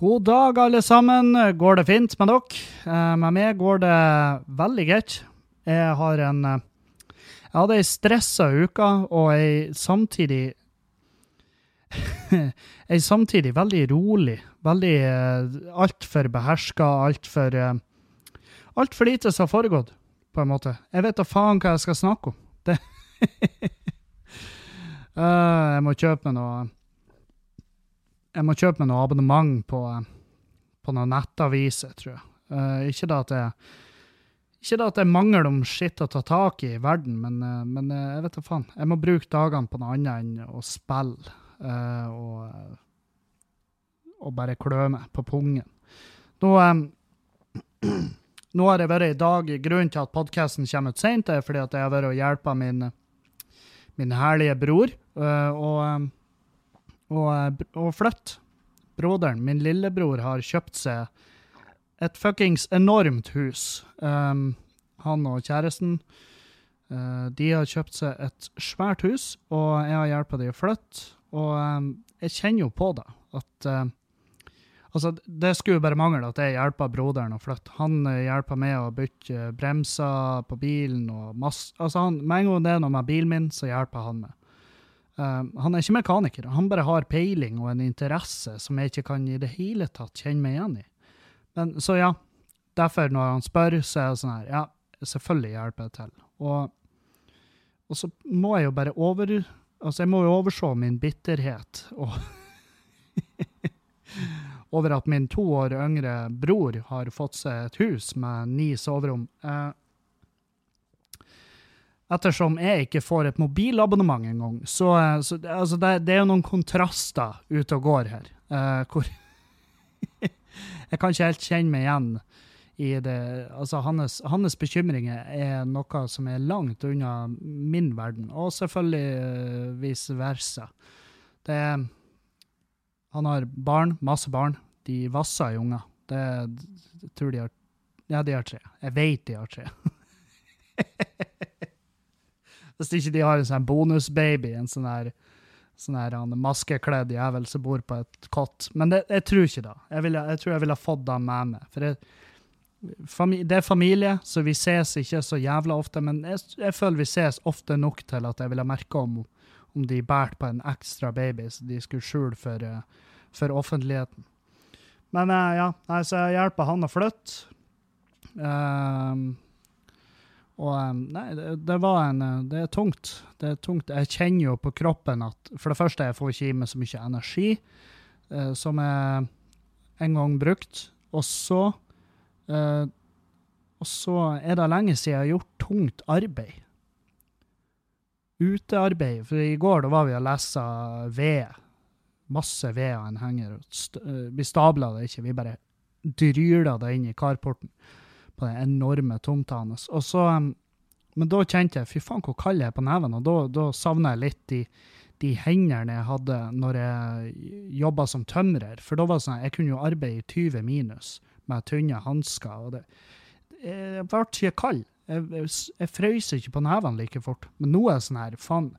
God dag, alle sammen. Går det fint med dere? Eh, med meg går det veldig greit. Jeg har en eh, Jeg hadde ei stressa uke, og ei samtidig Ei samtidig veldig rolig. Veldig uh, altfor beherska, altfor uh, Altfor lite som har foregått, på en måte. Jeg vet da faen hva jeg skal snakke om. Det Jeg må kjøpe meg noe jeg må kjøpe meg noe abonnement på, på noen nettaviser, tror jeg. Uh, ikke da at jeg ikke da at det er mangel om skitt å ta tak i i verden, men, uh, men uh, jeg vet da faen. Jeg må bruke dagene på noe annet enn å spille og, og bare klø meg på pungen. Nå, nå har jeg vært i dag Grunnen til at podkasten kommer ut seint, er fordi at jeg har vært og hjulpet min, min herlige bror. og og, og flytte. Broderen, min lillebror, har kjøpt seg et fuckings enormt hus. Um, han og kjæresten uh, de har kjøpt seg et svært hus, og jeg har hjulpet dem å flytte. Og um, jeg kjenner jo på det at uh, Altså, det skulle jo bare mangle at jeg hjelper broderen å flytte. Han hjelper meg å bytte bremser på bilen og masse Altså, han, med en gang det er noe med bilen min, så hjelper han meg. Uh, han er ikke mekaniker, han bare har peiling og en interesse som jeg ikke kan i det hele tatt kjenne meg igjen i. Men Så ja, derfor når han spør, så er det sånn her, ja, selvfølgelig hjelper jeg til. Og, og, så må jeg jo bare over Altså, jeg må jo overse min bitterhet og over at min to år yngre bror har fått seg et hus med ni soverom. Uh, ettersom jeg ikke får et mobilabonnement engang. Så, eh, så altså det, det, er jo noen kontraster ute og går her. Uh, hvor Jeg kan ikke helt kjenne meg igjen i det Altså, hans, hans, bekymringer er noe som er langt unna min verden, og selvfølgelig uh, vice versa. Det Han har barn, masse barn. De vasser i unger. Det, jeg tror de har Ja, de har tre. Jeg vet de har tre. Hvis ikke de har en sånn bonusbaby, en sånn her sånn her maskekledd jævel som bor på et kott. Men det, jeg tror ikke det. Jeg, vil, jeg tror jeg ville fått det med meg. For jeg, det er familie, så vi ses ikke så jævla ofte. Men jeg, jeg føler vi ses ofte nok til at jeg ville merka om, om de bærte på en ekstra baby så de skulle skjule for, for offentligheten. Men eh, ja, så jeg hjelper han å flytte. Um, og nei, det, det, var en Det er tungt. Det er tungt. Jeg kjenner jo på kroppen at for det første, jeg får ikke i meg så mye energi eh, som jeg en gang brukt. Og så eh, Og så er det lenge siden jeg har gjort tungt arbeid. Utearbeid. For i går da var vi og lessa ved. Masse ved og en henger. Eh, vi stabla det ikke, vi bare dryla det inn i carporten på den enorme tomta hans. Og så, men da kjente jeg fy faen hvor kald jeg er på neven, og da, da savna jeg litt de, de hendene jeg hadde når jeg jobba som tømrer. For da var det sånn jeg kunne jo arbeide i 20 minus med tynne hansker. og det, Jeg ble ikke kald. Jeg, jeg, jeg frøs ikke på nevene like fort. Men nå er det sånn her, faen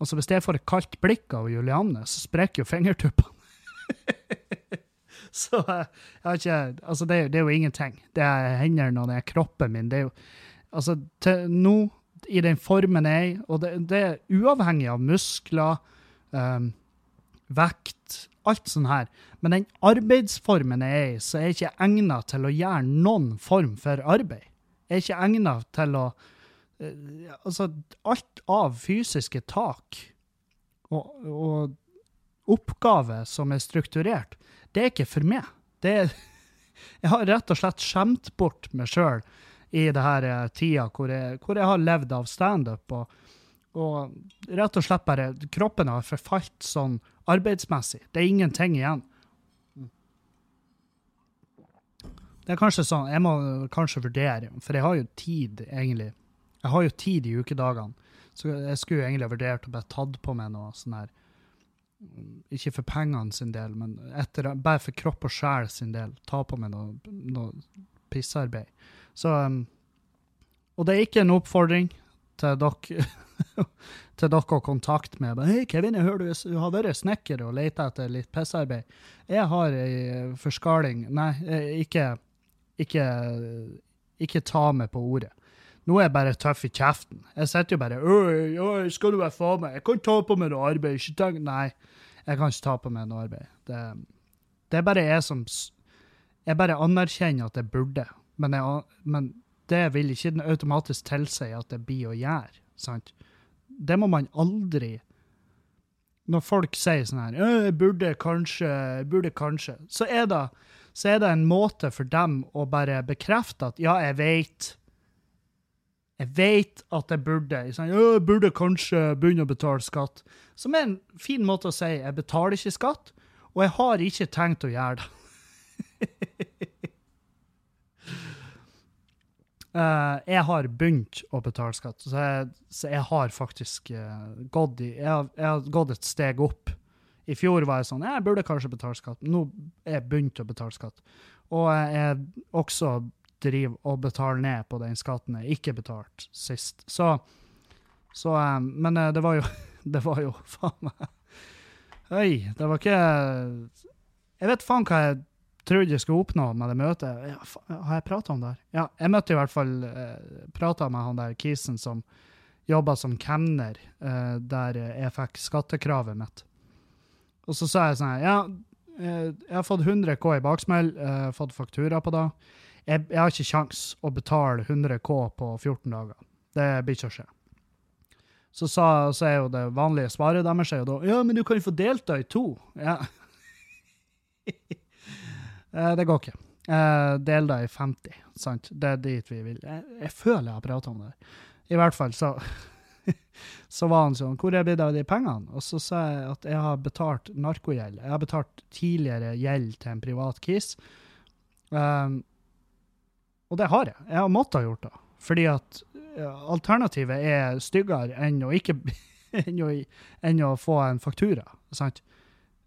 Altså Hvis jeg får et kaldt blikk av Julianne, så sprekker jo fingertuppene. Så jeg har ikke Altså, det, det, er jo ingenting. Det er hendene og det er kroppen min. Det er jo Altså, til nå, i den formen jeg er og det, det, er uavhengig av muskler, um, vekt, alt sånn her, men den arbeidsformen jeg er i, så er jeg ikke egnet til å gjøre noen form for arbeid. Jeg er ikke egnet til å uh, Altså, alt av fysiske tak og, og oppgave som er strukturert, det er ikke for meg. Det er, jeg har rett og slett skjemt bort meg sjøl i det her eh, tida hvor jeg, hvor jeg har levd av standup. Og, og rett og slett bare Kroppen har forfalt sånn arbeidsmessig. Det er ingenting igjen. Det er kanskje sånn, Jeg må kanskje vurdere, for jeg har jo tid, egentlig. Jeg har jo tid i ukedagene, så jeg skulle egentlig egentlig vurdert å bare tatt på meg noe sånn her ikke for pengene sin del, men etter, bare for kropp og sjel sin del. Ta på meg noe, noe pissarbeid. Så um, Og det er ikke en oppfordring til dere til dere å kontakte meg. Hei, Kevin, jeg hører du har vært snekker og leter etter litt pissarbeid. Jeg har ei forskaling Nei, eh, ikke, ikke, ikke ta meg på ordet. Nå er jeg bare tøff i kjeften. Jeg sitter jo bare Øy, øy, skal du være faen meg? Jeg kan ta på meg noe arbeid. Ikke tenk Nei, jeg kan ikke ta på meg noe arbeid. Det, det er bare jeg som Jeg bare anerkjenner at jeg burde, men, jeg, men det vil ikke den automatisk tilsi at det blir å gjøre. sant? Det må man aldri Når folk sier sånn her jeg burde kanskje, jeg burde kanskje, så er, det, så er det en måte for dem å bare bekrefte at ja, jeg vet. Jeg vet at jeg burde. Sånn, jeg burde kanskje begynne å betale skatt. Som er en fin måte å si jeg betaler ikke skatt, og jeg har ikke tenkt å gjøre det. Uh, jeg har begynt å betale skatt, så jeg, så jeg har faktisk uh, gått i jeg jeg har, gått et steg opp. I fjor var jeg sånn Jeg burde kanskje betale skatt. Nå er jeg begynt å betale skatt. Og jeg er også driver og betaler ned på den skatten jeg ikke betalte sist. Så, så um, Men det var jo Det var jo faen meg Oi, det var ikke Jeg vet faen hva jeg trodde jeg skulle oppnå med det møtet. Ja, har jeg prata om det her? Ja, jeg møtte i hvert fall eh, prata med han der kisen som jobba som kemner eh, der jeg fikk skattekravet mitt. Og så sa jeg sånn Ja, eh, jeg har fått 100 K i baksmell, eh, fått faktura på det. Jeg, jeg har ikke kjangs å betale 100 K på 14 dager. Det blir ikke å skje. Så, sa, så er jo det vanlige svaret deres er jo da Ja, men du kan jo få delta i to. Ja. Eh, det går ikke. Eh, del deg i 50, sant? Det er dit vi vil. Jeg, jeg føler jeg har prata om det. I hvert fall, så Så var han sånn 'Hvor er blitt av de pengene?' Og så sa jeg at jeg har betalt narkogjeld. Jeg har betalt tidligere gjeld til en privat kis. Um, og det har jeg. Jeg har måttet gjort det. Fordi at alternativet er styggere enn å ikke enn å, enn å få en faktura. sant?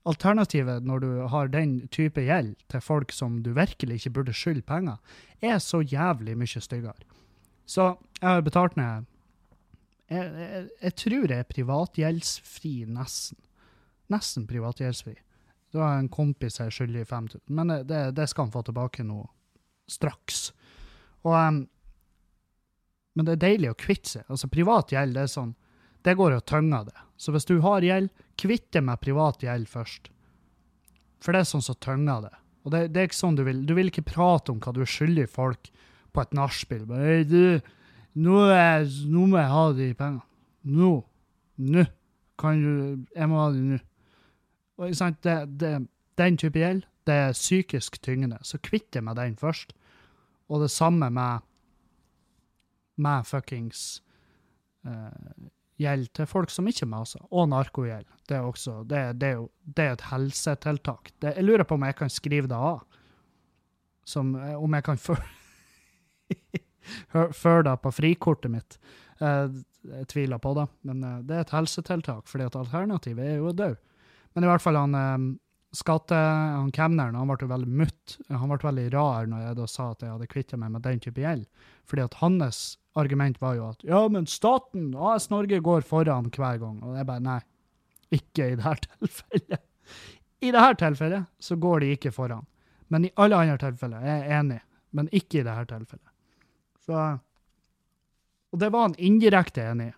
Alternativet når du har den type gjeld til folk som du virkelig ikke burde skylde penger, er så jævlig mye styggere. Så jeg har betalt ned Jeg, jeg, jeg tror jeg er privatgjeldsfri, nesten. Nesten privatgjeldsfri. Har jeg en kompis jeg skylder 5000, men det, det, skal han få tilbake nå straks. Og, um, men det er deilig å kvitte seg. Altså, privat gjeld det er sånn det går å tynger det. Så hvis du har gjeld, kvitt deg med privat gjeld først. For det er sånn som tynger det. Og det, det, er ikke sånn du vil. Du vil ikke prate om hva du er skyldig folk på et nachspiel. Hey, du, nå, er, nå må jeg ha de pengene. Nå. Nå. Kan du Jeg må ha de nå. Og sant, det, det, Den type gjeld, det er psykisk tyngende. Så kvitt deg med den først. Og det samme med med fuckings uh, gjeld til folk som ikke maser, og narkogjeld. Det er, også, det, det, er jo, det er et helsetiltak. Det, jeg lurer på om jeg kan skrive det av. Som, eh, om jeg kan føre det på frikortet mitt. Jeg, eh, jeg tviler på det, men det er et helsetiltak, fordi at alternativet er jo å dø. Men i hvert fall han skatte... Han kemneren han ble veldig mutt. Han ble veldig rar når jeg da sa at jeg hadde kvittet meg med den type gjeld. Fordi at hans argument var jo at ja, men staten, AS Norge, går foran hver gang. Og jeg bare nei, ikke i dette tilfellet. I dette tilfellet så går de ikke foran. Men i alle andre tilfeller jeg er enig, men ikke i dette tilfellet. Så, og det var han indirekte enig i.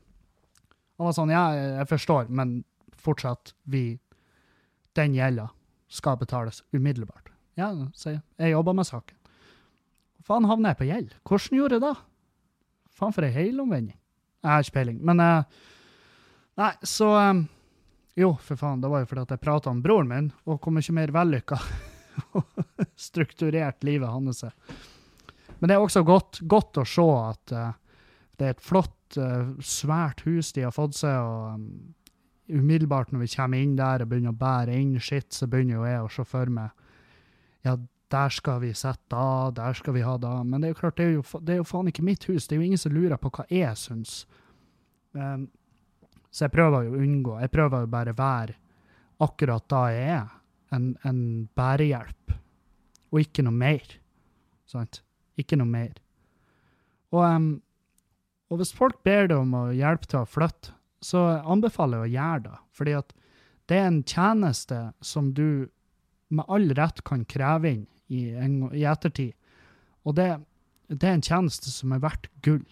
Han var sånn, ja, jeg forstår, men fortsatt, vi Den gjelda skal betales umiddelbart. Ja, sier jeg. Jeg jobber med saken. Faen havner jeg på gjeld? Hvordan gjorde jeg det? Faen, for ei helomvending. Jeg har ikke peiling. Men uh, Nei, så um, Jo, for faen, det var jo fordi at jeg prata om broren min, og hvor mye mer vellykka og strukturert livet hans er. Men det er også godt, godt å se at uh, det er et flott, uh, svært hus de har fått seg. og um, Umiddelbart når vi kommer inn der og begynner å bære inn skitt, så begynner jo jeg å se for meg ja, der skal vi sette da, der skal vi ha da. Men det er jo klart, det er jo, det er jo faen ikke mitt hus. Det er jo ingen som lurer på hva jeg syns. Um, så jeg prøver jo å unngå. Jeg prøver jo bare å være akkurat da jeg er. En, en bærehjelp. Og ikke noe mer. Sant? Ikke noe mer. Og, um, Og hvis folk ber deg om å hjelpe til å flytte, så anbefaler jeg å gjøre det. Fordi at det er en tjeneste som du med all rett kan kreve inn i, en, i ettertid. Og det, det er en tjeneste som er verdt gull.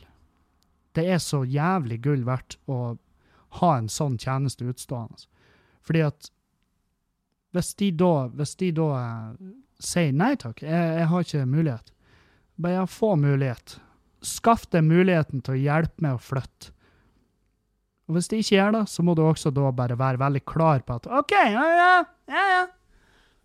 Det er så jævlig gull verdt å ha en sånn tjeneste utstående. Fordi at hvis de da, hvis de da eh, sier nei takk, jeg, jeg har ikke mulighet, bare få mulighet. Skaff deg muligheten til å hjelpe meg å flytte. Og hvis de ikke gjør det, så må du også da bare være veldig klar på at OK, ja, ja, ja, ja.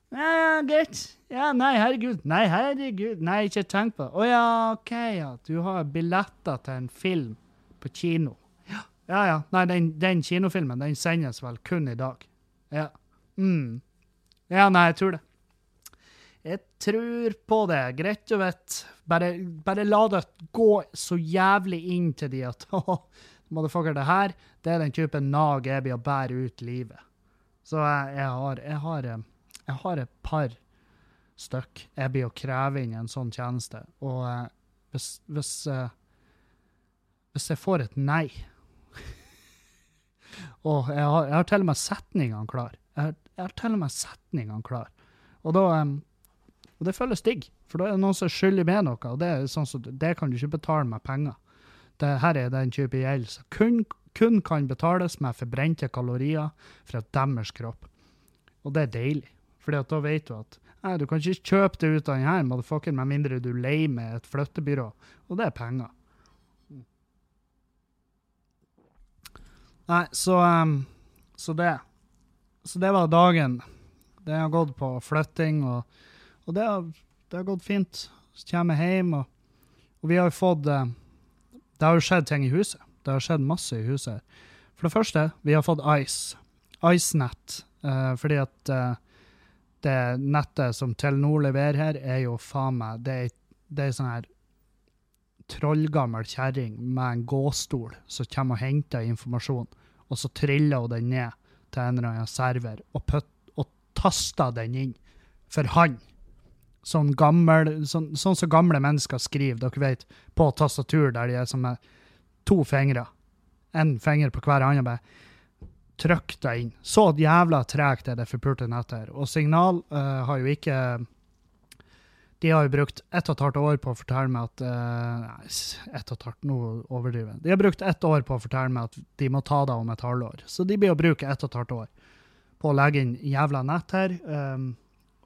Ja, ja, greit. Ja, nei, herregud. Nei, herregud. Nei, ikke tenk på det. Å ja, OK, ja. Du har billetter til en film på kino. Ja, ja. ja. Nei, den, den kinofilmen, den sendes vel kun i dag. Ja. Mm. Ja, nei, jeg tror det. Jeg tror på det. Greit du vet. Bare, bare la det gå så jævlig inn til de at motherfucker, det her det er den typen nag jeg blir å bære ut livet. Så jeg, jeg, har, jeg, har, eh, jeg har et par stykk jeg blir å kreve inn en sånn tjeneste. Og uh, hvis, hvis, uh, hvis jeg får et nei Og jeg har, jeg har, til og med setningene klar. Jeg har, jeg har til og med setningene klar. Og da og det føles digg, for da er det noen som skylder med noe, og det, sånn så, det kan du ikke betale med penger. Det her er den type gjeld som kun, kun, kan betales med forbrente kalorier fra deres kropp. Og det er deilig, for da vet du at nei, du kan ikke kjøpe det ut av denne motherfucker med mindre du leier med et flyttebyrå, og det er penger. Nei, så, um, så det. Så det var dagen. Det har gått på flytting og og det har, det har gått fint. Så kommer jeg hjem, og, og, vi har jo fått eh, Det har jo skjedd ting i huset. Det har skjedd masse i huset. For det første, vi har fått Ice. IceNet. Uh, fordi at uh, det nettet som Telenor leverer her, er jo faen meg Det er, det sånn her trollgammel kjerring med en gåstol som kommer og henter informasjon, og så triller hun den ned til en eller annen server og, putt, og taster den inn for han sånn gammel, sånn, sånn som gamle mennesker skriver, dere vet, på tastatur, der de er som med to fingre. En finger på hver hånd. bare Trykk deg inn. Så jævla tregt er det forpulte nettet her. Og Signal uh, har jo ikke De har jo brukt ett og et halvt år på å fortelle meg at uh, Nei, ett og et halvt, nå overdriver jeg. De har brukt ett år på å fortelle meg at de må ta det om et halvår. Så de blir å bruke ett og et halvt år på å legge inn jævla nett her. Um,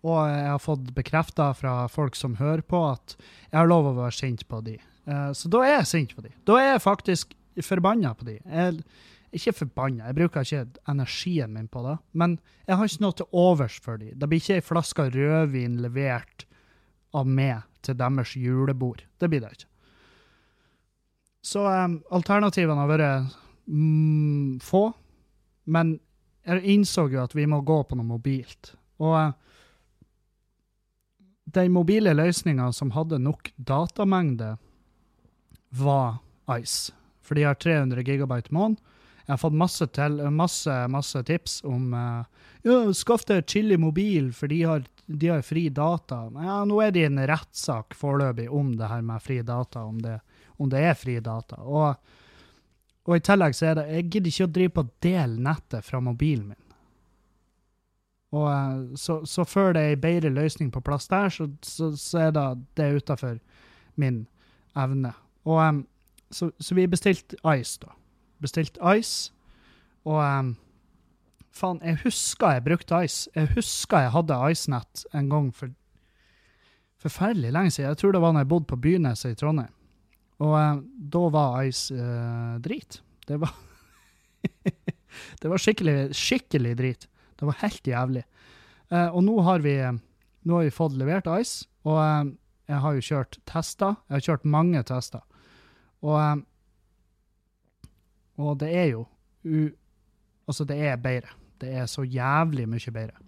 og jeg har fått bekrefta fra folk som hører på, at jeg har lov å være sint på de. Uh, så da er jeg sint på de. Da er jeg faktisk forbanna på de. Jeg, ikke forbanna, jeg bruker ikke energien min på det. Men jeg har ikke noe til overs for de. Det blir ikke ei flaske rødvin levert av meg til deres julebord. Det blir det ikke. Så um, alternativene har vært mm, få. Men jeg innså jo at vi må gå på noe mobilt. Og uh, den mobile løsninga som hadde nok datamengde, var Ice. For de har 300 gigabyte måned. Jeg har fått masse, til, masse, masse tips om uh, ja, skaff deg chili mobil, for de har, de har, fri data. Ja, nå er det en rettssak foreløpig om det her med fri data, om det, om det er fri data. Og, og, i tillegg så er det Jeg gidder ikke å drive på å dele nettet fra mobilen min. Og eh, så, så, før det er ei bedre løsning på plass der, så, så, så er det, det utafor min evne. Og um, så, vi bestilte Ice, da. Bestilte Ice, og um, Faen, jeg husker jeg brukte Ice. Jeg husker jeg hadde Ice-nett en gang for forferdelig lenge siden. Jeg tror det var da jeg bodde på Byneset i Trondheim. Og um, da var Ice uh, drit. Det var Det var skikkelig, skikkelig drit. Det var helt jævlig. Eh, og nå har, vi, nå har vi fått levert Ice, og eh, jeg har jo kjørt tester. Jeg har kjørt mange tester. Og, eh, og det er jo u, Altså, det er bedre. Det er så jævlig mye bedre.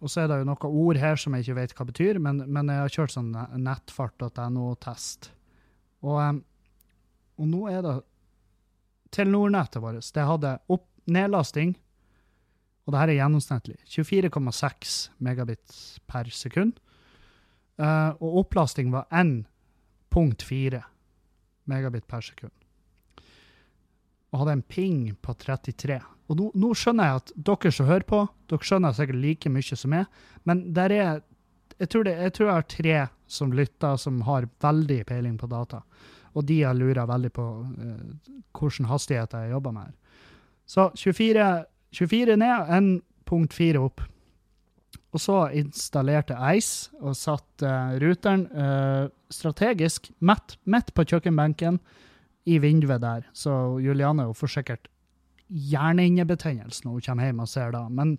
og så er det jo noen ord her som jeg ikke vet hva betyr, men, men jeg har kjørt sånn nettfart.no-test. Og, og nå er det Telenor-nettet vårt. Det hadde opp, nedlasting og det her er gjennomsnittlig. 24,6 megabit per sekund. Uh, og opplasting var 1.4. megabit per sekund. Og hadde en ping på 33. Og nå, nå skjønner jeg at dere som hører på, dere skjønner sikkert like mye som meg, men der er jeg tror, det, jeg tror jeg har tre som lytter, som har veldig peiling på data. Og de har lura veldig på uh, hvilken hastighet jeg jobber med. her. Så 24, 24 ned, 1.4 opp. Og så installerte Ice og satte uh, ruteren uh, strategisk midt, på kjøkkenbenken i vinduet der. Så Juliane får sikkert hjernehinnebetennelse når hun kommer hjem og ser det. Men,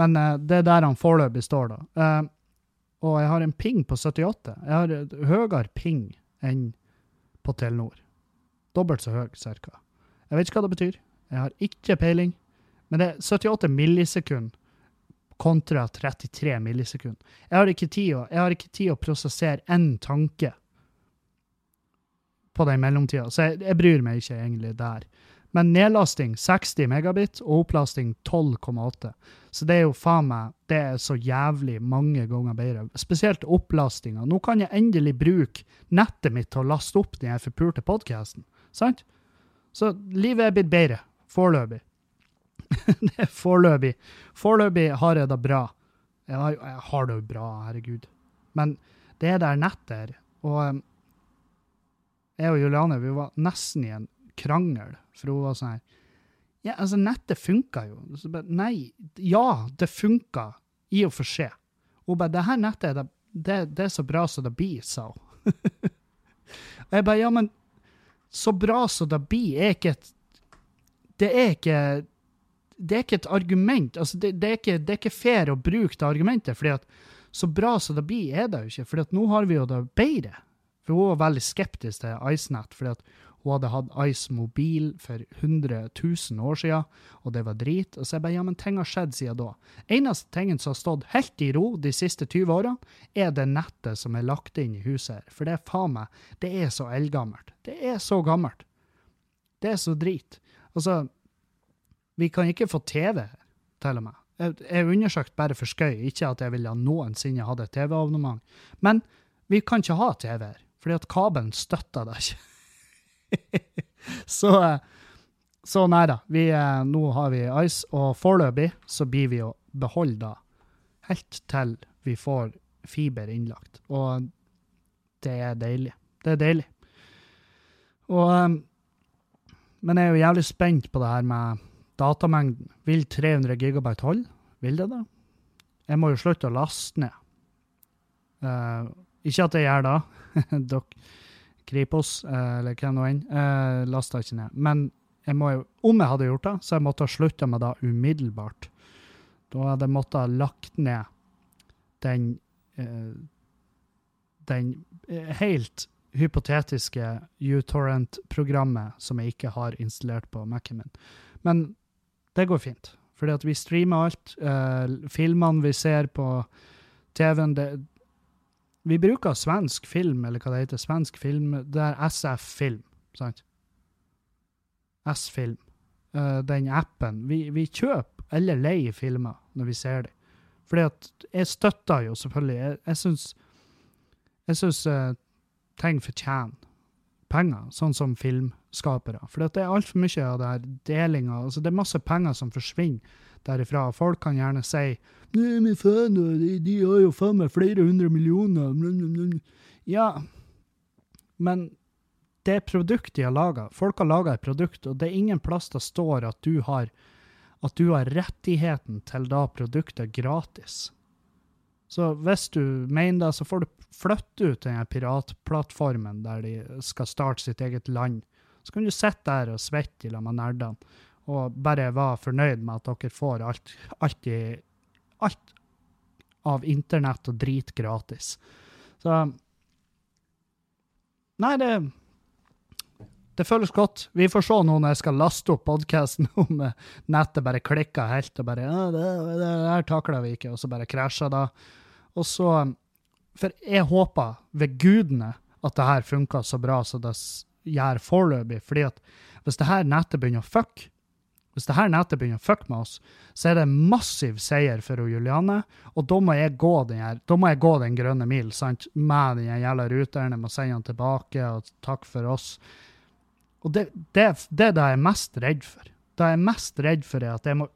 men uh, det er der han foreløpig står, da. Og jeg har en ping på 78. Jeg har høyere ping enn på Telenor. Dobbelt så høy, cirka. Jeg vet ikke hva det betyr. Jeg har ikke peiling. Men det er 78 millisekund kontra 33 millisekund. Jeg har ikke tid å, tid å prosessere én tanke på den mellomtida, så jeg, jeg bryr meg ikke egentlig der. Men nedlasting 60 megabit og opplasting 12,8. Så det er jo faen meg det er så jævlig mange ganger bedre. Spesielt opplastinga. Nå kan jeg endelig bruke nettet mitt til å laste opp den forpulte podkasten. Sant? Så livet er blitt bedre. Foreløpig. det er foreløpig. Foreløpig har jeg det bra. Jeg har, jeg har det jo bra, herregud. Men det er der netter. Og um, jeg og Juliane vi var nesten i en krangel, for hun var sånn her Ja, altså, nettet funka jo. Så bare, nei, ja, det funka, i og for seg. Hun bare Det her nettet, det, det, det er så bra som det blir, sa hun. og jeg bare Ja, men så bra som det blir, er ikke et Det er ikke det er ikke et argument. altså det, det, er ikke, det, er ikke, fair å bruke det argumentet. fordi at så bra som det blir, er det jo ikke. fordi at nå har vi jo det bedre. For hun var veldig skeptisk til IceNet. fordi at hun hadde hatt Ice mobil for 100 000 år siden, og det var drit. Og så jeg bare, ja, men ting har skjedd siden da. Eneste tingen som har stått helt i ro de siste 20 årene, er det nettet som er lagt inn i huset her. For det er faen meg, det er så eldgammelt. Det er så gammelt. Det er så drit. Altså, vi kan ikke få TV, til og med. Jeg, jeg undersøkte bare for skøy, ikke at jeg ville noensinne hatt et TV-abonnement. Men vi kan ikke ha TV her, fordi at kabelen støtter det ikke. så, eh, så nei da. Vi, eh, nå har vi Ice, og foreløpig så blir vi å beholde det helt til vi får fiber innlagt. Og det er deilig. Det er deilig. Og eh, Men jeg er jo jævlig spent på det her med datamengden. Vil 300 gigabyte holde? Vil det det? Jeg må jo slutte å laste ned. Uh, ikke at jeg gjør det. Dere Kripos, uh, eller hvem nå enn, uh, lasta ikke ned. Men jeg må jo, om jeg hadde gjort det, så jeg måtte ha slutta med det umiddelbart. Da hadde jeg måttet ha lagt ned den uh, den eh, helt hypotetiske uTorrent-programmet som jeg ikke har installert på Mac-en min. Men det går fint, fordi at vi streamer alt. Uh, filmene vi ser på TV-en, vi bruker svensk film, eller hva det heter, svensk film, det er SF-film, sant? S-film. Uh, den appen. Vi, vi, kjøper eller leier filmer når vi ser dem. Fordi at jeg støtter jo selvfølgelig Jeg, jeg syns jeg syns uh, ting fortjener penger, sånn som filmskapere. For det er altfor mye av det her delinga. Altså, det er masse penger som forsvinner derifra. Folk kan gjerne si Nei, men faen, de, de har jo faen meg flere hundre millioner. Ja, men det er produkt de har laga. Folk har laga et produkt, og det er ingen plass det står at du har at du har rettigheten til da produktet gratis. Så hvis du mener det, så får du flytte ut den piratplattformen der de skal starte sitt eget land. Så kan du sitte der og svette sammen med nerdene og bare være fornøyd med at dere får alt, alt, i, alt av internett og drit gratis. Så Nei, det det føles godt. Vi får se nå når jeg skal laste opp podkasten, om nettet bare klikker helt og bare ja, det, det her takler vi ikke, og så bare krasjer da. Og så For jeg håper ved gudene at det her funker så bra som det gjør foreløpig. fordi at hvis det her nettet begynner å fucke, Hvis det her nettet begynner å fucke med oss, så er det massiv seier for Juliane, og da må jeg gå den, her, da må jeg gå den grønne mil sant? med den jævla ruteren. Jeg må sende den tilbake, og takk for oss. Og det, det, det er det jeg er mest redd for. Det jeg er mest redd for, er at jeg må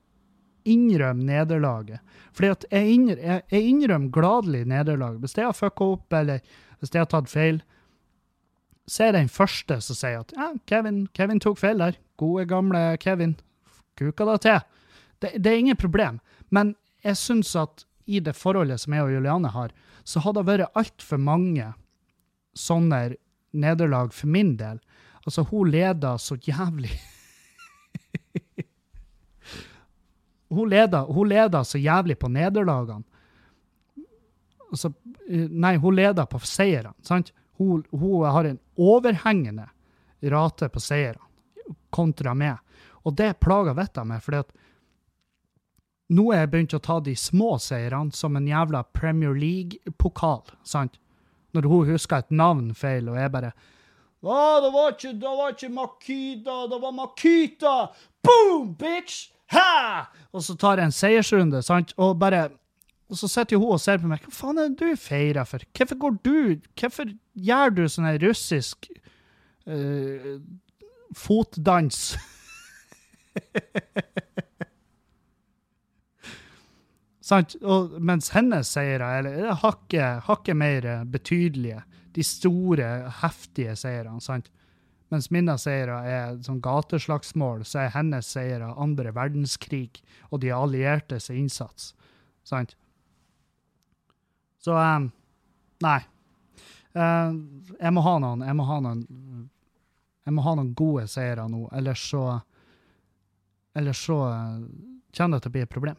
innrømme nederlaget. Fordi at jeg, innrømmer, jeg, jeg innrømmer gladelig nederlag. Hvis jeg har fucka opp, eller hvis jeg har tatt feil, så er den første som sier at ja, Kevin, Kevin tok feil der. Gode, gamle Kevin. Kuka da til. Det, det er ingen problem. Men jeg syns at i det forholdet som jeg og Juliane har, så har det vært altfor mange sånne nederlag for min del. Altså, hun leder så jævlig Hun leder, hun leder så jævlig på nederlagene. Altså, nei, hun leder på seirene, sant? Hun, hun, har en overhengende rate på seirene kontra meg. Og det plager vettet av meg, at nå er jeg begynt å ta de små seirene som en jævla Premier League-pokal, sant? Når hun husker et navn feil, og jeg bare Å, det var ikke, det var ikke Makita, det var Makita! Boom, bitch! Ha! Og så tar jeg en seiersrunde, sant, og bare og så sitter jo hun og ser på meg. Hva faen er det du feirer for? Hvorfor går du Hvorfor gjør du sånn russisk uh, fotdans? Sant? Og mens hennes seire er hakket, hakket mer betydelige. De store, heftige seirene. sant? Mens mine seire er sånn gateslagsmål, så er hennes seire andre verdenskrig og de alliertes innsats. Sant? Så um, Nei. Uh, jeg må ha noen Jeg må ha noen jeg må ha noen gode seire nå, ellers så Ellers så uh, kommer det til å bli et problem.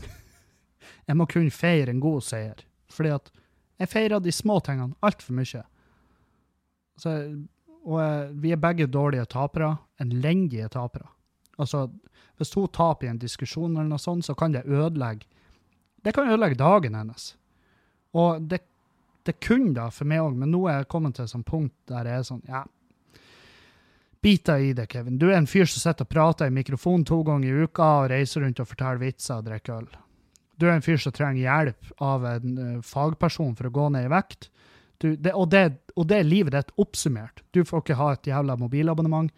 jeg må kunne feire en god seier, fordi at jeg feirer de små tingene altfor mye. Så, og uh, vi er begge dårlige tapere, elendige tapere. Altså, hvis hun taper i en diskusjon, eller noe sånt, så kan det ødelegge det kan ødelegge dagen hennes. Og det, det kunne da for meg òg, men nå er jeg kommet til et sånt punkt der jeg er sånn Ja, bit deg i det, Kevin. Du er en fyr som sitter og prater i mikrofon to ganger i uka og reiser rundt og forteller vitser og drikker øl. Du er en fyr som trenger hjelp av en uh, fagperson for å gå ned i vekt. Du, det, og, det, og, det, er livet ditt oppsummert. Du får ikke ha et jævla mobilabonnement.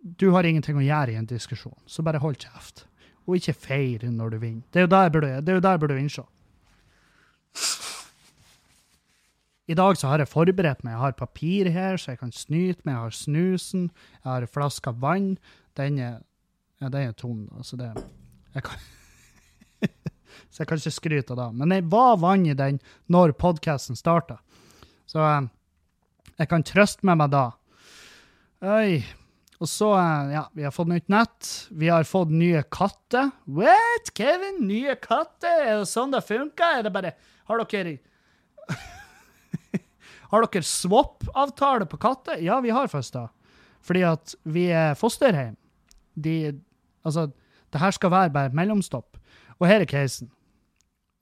Du har ingenting å gjøre i en diskusjon, så bare hold kjeft. Og ikke feir når du vinner. Det er jo der burde, det er jo der burde innse. I dag så har jeg forberedt meg. Jeg har papir her, så jeg kan snyte meg. Jeg har snusen. Jeg har en flaske vann. Den er, ja, den er tom, da, så det jeg kan, Så jeg kan ikke skryte av det. Men det var vann i den når podkasten starta. Så eh, jeg kan trøste med meg da. Oi. Og så, eh, ja, vi har fått nytt nett. Vi har fått nye katter. What, Kevin? Nye katter? Er det sånn det funker? Er det bare Har dere har dere swap-avtale på katter? Ja, vi har faktisk det. Fordi at vi er fosterhjem. De, altså, det her skal være bare mellomstopp. Og her er casen.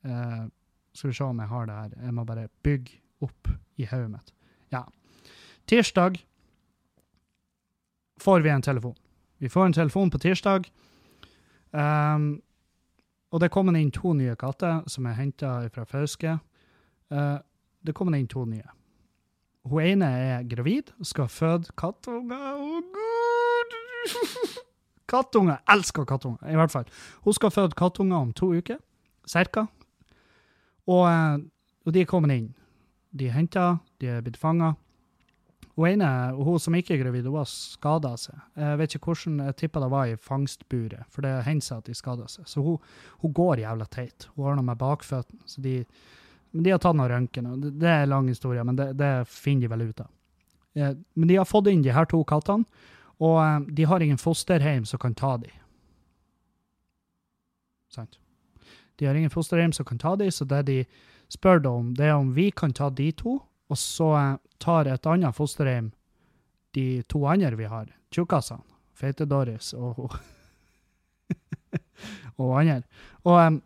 Uh, skal vi se om jeg har det her. Jeg må bare bygge opp i hodet mitt. Ja. Tirsdag får vi en telefon. Vi får en telefon på tirsdag. Um, og det kommer inn to nye katter som er henta fra Fauske. Uh, det kommer inn to nye. Hun ene er gravid, og skal føde kattunger. Å, gud! kattunger! Elsker kattunger, i hvert fall. Hun skal føde kattunger om to uker, cirka. Og, eh, og de er kommet inn. De er henta, de er blitt fanga. Hun ene, hun som ikke er gravid, hun har skada seg. Jeg vet ikke hvordan, jeg tipper det var i fangstburet, for det hender seg at de skader seg. Så hun, hun går jævla teit. Hun har noe med bakføttene. så de men de har tatt noen røntgen. Det, er en lang historie, men det, det, finner de vel ut av. Eh, men de har fått inn de her to kattene, og eh, de har ingen fosterhjem som kan ta dem. Sant? De har ingen fosterhjem som kan ta dem, så det de spør om, det er om vi kan ta de to, og så eh, tar et annet fosterhjem de to andre vi har, tjukkasene, Feite-Doris og og andre. Og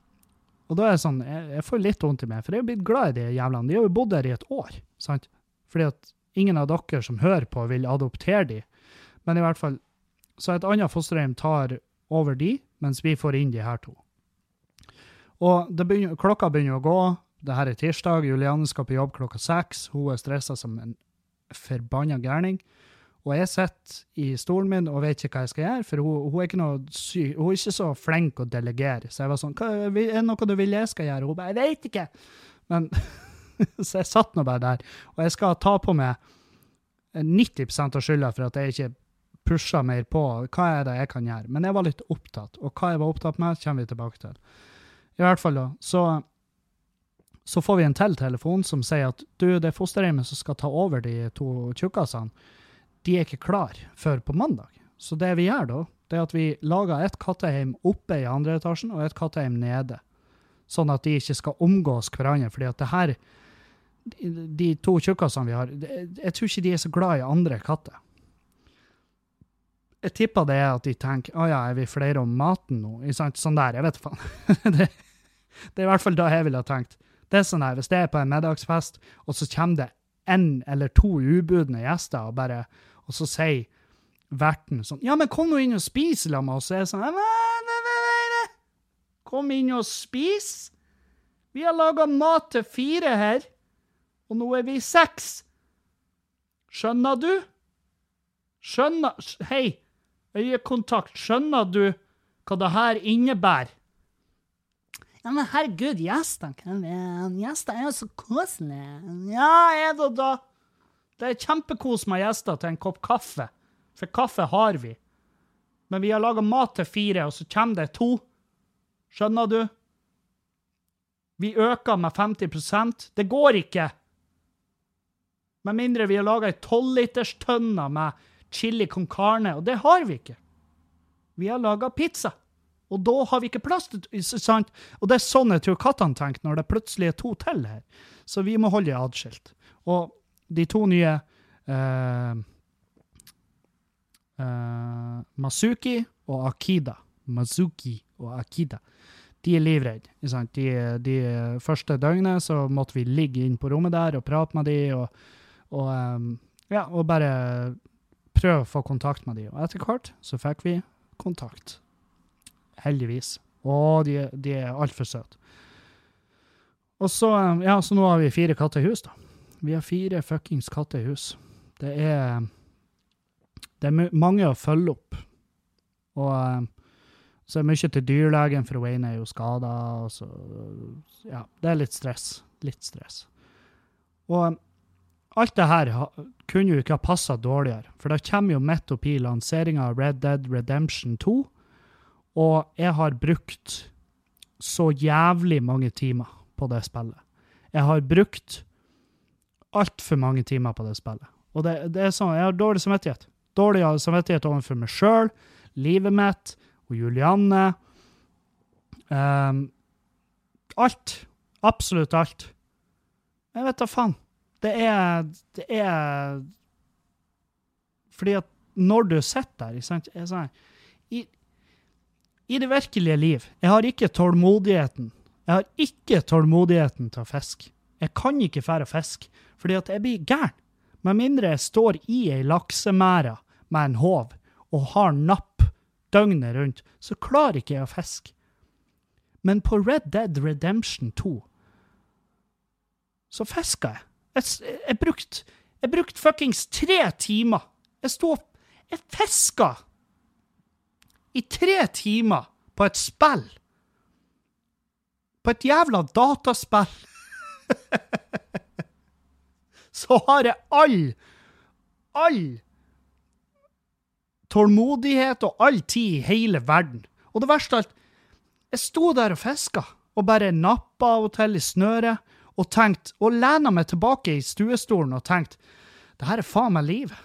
og da er det sånn, jeg, jeg får litt vondt i meg, for jeg er blitt glad i de jævlene. De har jo bodd her i et år, sant? Fordi at ingen av dere som hører på, vil adoptere de. Men i hvert fall, så et annet fosterhjem tar over de, mens vi får inn de her to. Og begynner, klokka begynner å gå. Det her er tirsdag. Julianne skal på jobb klokka seks. Hun er stressa som en forbanna gærning. Og jeg sitter i stolen min og vet ikke hva jeg skal gjøre, for hun, hun, er, ikke sy, hun er ikke så flink å delegere. Så jeg var sånn Er det noe du vil jeg skal gjøre? Hun bare Jeg vet ikke. Men Så jeg satt nå bare der. Og jeg skal ta på meg 90% av skylda for at jeg ikke pusha mer på. Hva er det jeg kan gjøre? Men jeg var litt opptatt, og hva jeg var opptatt med, kommer vi tilbake til. I hvert fall, da. Så, så får vi en til telefon som sier at du, det er fosterhjemmet som skal ta over de to tjukkasene de er ikke klar før på mandag. Så det vi gjør da, det er at vi lager et katteheim oppe i andre etasjen og et katteheim nede. Sånn at de ikke skal omgås hverandre. fordi at det her, de to tjukkasene vi har, jeg tror ikke de er så glad i andre katter. Jeg tipper det er at de tenker å ja, er vi flere om maten nå? Sånn der, jeg vet faen. det, det er i hvert fall da jeg ville ha tenkt. Det er sånn her, Hvis det er på en middagsfest, og så kommer det en eller to ubudne gjester og bare og så sier verten sånn Ja, men kom nå inn og spis la meg. Og så er jeg sånn nei, nei, nei, nei. Kom inn og spis. Vi har laga mat til fire her, og nå er vi seks. Skjønner du? Skjønner Hei, øyekontakt. Skjønner du hva det her innebærer? Ja, men herregud, gjestene Gjester er jo så koselige. Ja, er det da? Det er kjempekos med gjester til en kopp kaffe, for kaffe har vi. Men vi har laga mat til fire, og så kommer det to. Skjønner du? Vi øker med 50% Det går ikke! Med mindre vi har laga ei tolvliterstønne med chili con carne, og det har vi ikke. Vi har laga pizza, og da har vi ikke plass til sant? Og det er sånn jeg tror kattene tenker når det plutselig er to til her. Så vi må holde det atskilt. Og de to nye uh, uh, Masuki og Akida. Mazuki og Akida. De er livredde. De, de første døgnet så måtte vi ligge inn på rommet der og prate med de og, og, um, ja, og bare prøve å få kontakt med de. Og etter hvert så fikk vi kontakt. Heldigvis. Og de, de er altfor søte. Og så, ja, så nå har vi fire katter i hus, da. Vi har fire fuckings katter i hus. Det er Det er mange å følge opp. Og eh, så er det mye til dyrlegen, for Wayne er jo skada. Ja, det er litt stress. Litt stress. Og alt det her kunne jo ikke ha passa dårligere, for det kommer jo midt oppi lanseringa av Red Dead Redemption 2, og jeg har brukt så jævlig mange timer på det spillet. Jeg har brukt altfor mange timer på det spillet. Og det, det, er sånn, jeg har dårlig samvittighet. Dårlig samvittighet overfor meg sjøl, livet mitt og Julianne. Um, alt. Absolutt alt. Jeg vet da faen. Det er Det er Fordi at når du sitter der sant, sånn, i, I det virkelige liv Jeg har ikke tålmodigheten. Jeg har ikke tålmodigheten til å fiske. Jeg kan ikke fære og fordi at jeg blir gæren. Med mindre jeg står i ei laksemære med en håv og har napp døgnet rundt, så klarer ikke jeg å fiske. Men på Red Dead Redemption 2 så fiska jeg. Jeg, jeg brukte brukt fuckings tre timer. Jeg sto Jeg fiska i tre timer på et spill. På et jævla dataspill. så har jeg all, all tålmodighet og all tid i hele verden. Og det verste av alt, jeg sto der og fiska, og bare nappa av og til i snøret, og tenkte, og lena meg tilbake i stuestolen og tenkte det her er faen meg livet.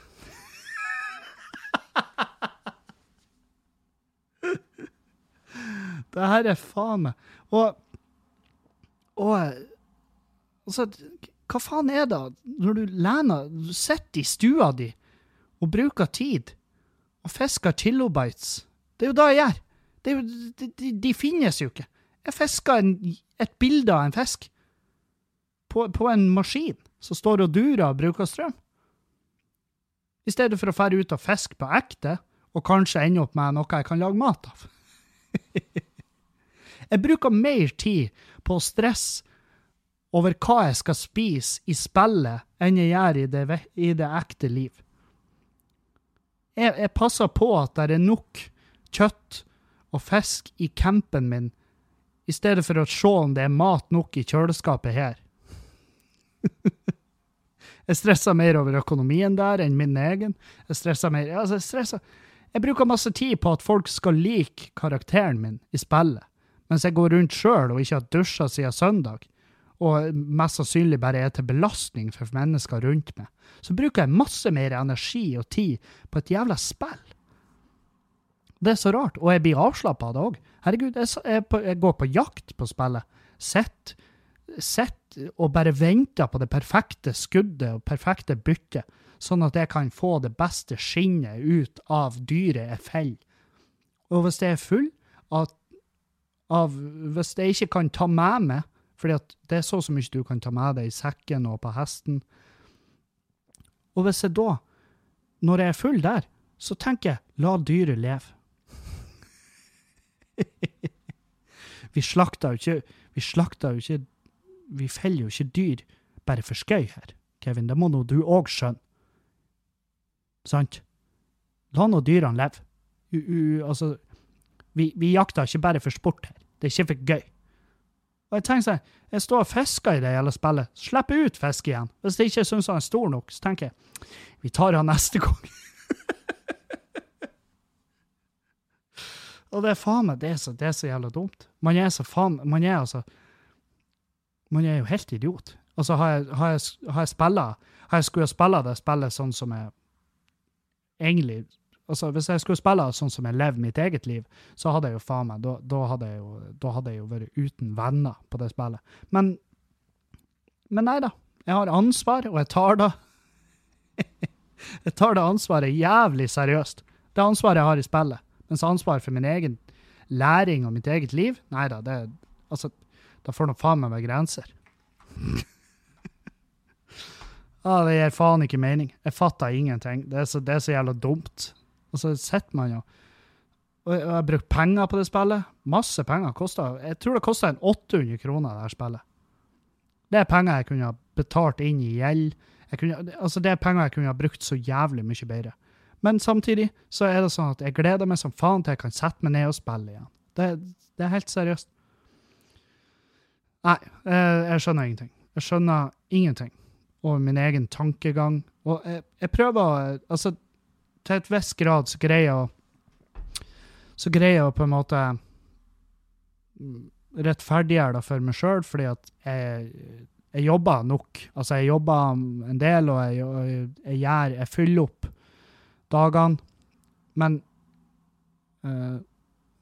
det her er faen meg Og, og, og så hva faen er det når du lener Du sitter i stua di og bruker tid og fisker kilobites? Det er jo det jeg gjør. Jo, de, de, de, finnes jo ikke. Jeg fisker en, et bilde av en fisk på, på, en maskin som står og durer og bruker strøm. I stedet for å fære ut og fiske på ekte, og kanskje ende opp med noe jeg kan lage mat av. Jeg bruker mer tid på å stresse over hva jeg skal spise i spillet, enn jeg gjør i det, i det ekte liv. Jeg, jeg, passer på at det er nok kjøtt og fisk i campen min, i stedet for å se om det er mat nok i kjøleskapet her. jeg stresser mer over økonomien der enn min egen. Jeg stresser mer altså jeg, stresser. jeg bruker masse tid på at folk skal like karakteren min i spillet mens jeg går rundt sjøl og ikke har dusja siden søndag, og mest sannsynlig bare er til belastning for mennesker rundt meg, så bruker jeg masse mer energi og tid på et jævla spill. Det er så rart, og jeg blir avslappa av det òg. Herregud, jeg, jeg, går på jakt på spillet. Sitter sitt og bare venter på det perfekte skuddet og perfekte byttet, sånn at jeg kan få det beste skinnet ut av dyret jeg feller. Og hvis jeg er full av av Hvis jeg ikke kan ta med meg fordi det er så så mye du kan ta med deg i sekken og på hesten. Og hvis jeg da, når jeg er full der, så tenker jeg la dyret leve. vi slakter jo ikke Vi slakter jo ikke Vi feller jo ikke dyr bare for skøy her, Kevin. Det må nå du òg skjønne. Sant? La nå dyrene leve. U, u, altså, vi, vi jakter ikke bare for sport her. Det er ikke for gøy. Og Jeg tenker sånn, jeg står og fisker i det hele spillet. Slipp ut fisk igjen. Hvis jeg ikke syns han er stor nok, så tenker jeg vi tar han neste gang. og det er faen meg det, er så, det er så jævla dumt. Man er så faen Man er altså Man er jo helt idiot. Altså, har jeg, har jeg, har jeg spilla Har jeg skulle spille det spillet sånn som jeg egentlig altså Hvis jeg skulle spille sånn som jeg levde mitt eget liv, så hadde jeg jo faen meg, da, da, hadde jeg jo, da hadde jeg jo vært uten venner på det spillet. Men, men nei da. Jeg har ansvar, og jeg tar det Jeg tar det ansvaret jævlig seriøst. Det ansvaret jeg har i spillet. Mens ansvaret for min egen læring og mitt eget liv, nei da, det Altså, da får nå faen meg være grenser. ah, det gir faen ikke mening. Jeg fatter ingenting. Det er så, det er så jævla dumt. Og så sitter man jo Og jeg har brukt penger på det spillet. Masse penger. Kostet, jeg tror det kosta 800 kroner, det her spillet. Det er penger jeg kunne ha betalt inn i gjeld. altså Det er penger jeg kunne ha brukt så jævlig mye bedre. Men samtidig så er det sånn at jeg gleder meg som faen til jeg kan sette meg ned og spille igjen. Det, det er helt seriøst. Nei, jeg, jeg, skjønner ingenting. Jeg skjønner ingenting over min egen tankegang. Og jeg, jeg prøver Altså, til et visst grad så greier jeg å Så greier jeg å på en måte rettferdiggjøre det for meg sjøl, fordi at jeg, jeg, jobber nok. Altså, jeg jobber en del, og jeg, jeg, jeg gjør Jeg fyller opp dagene. Men uh,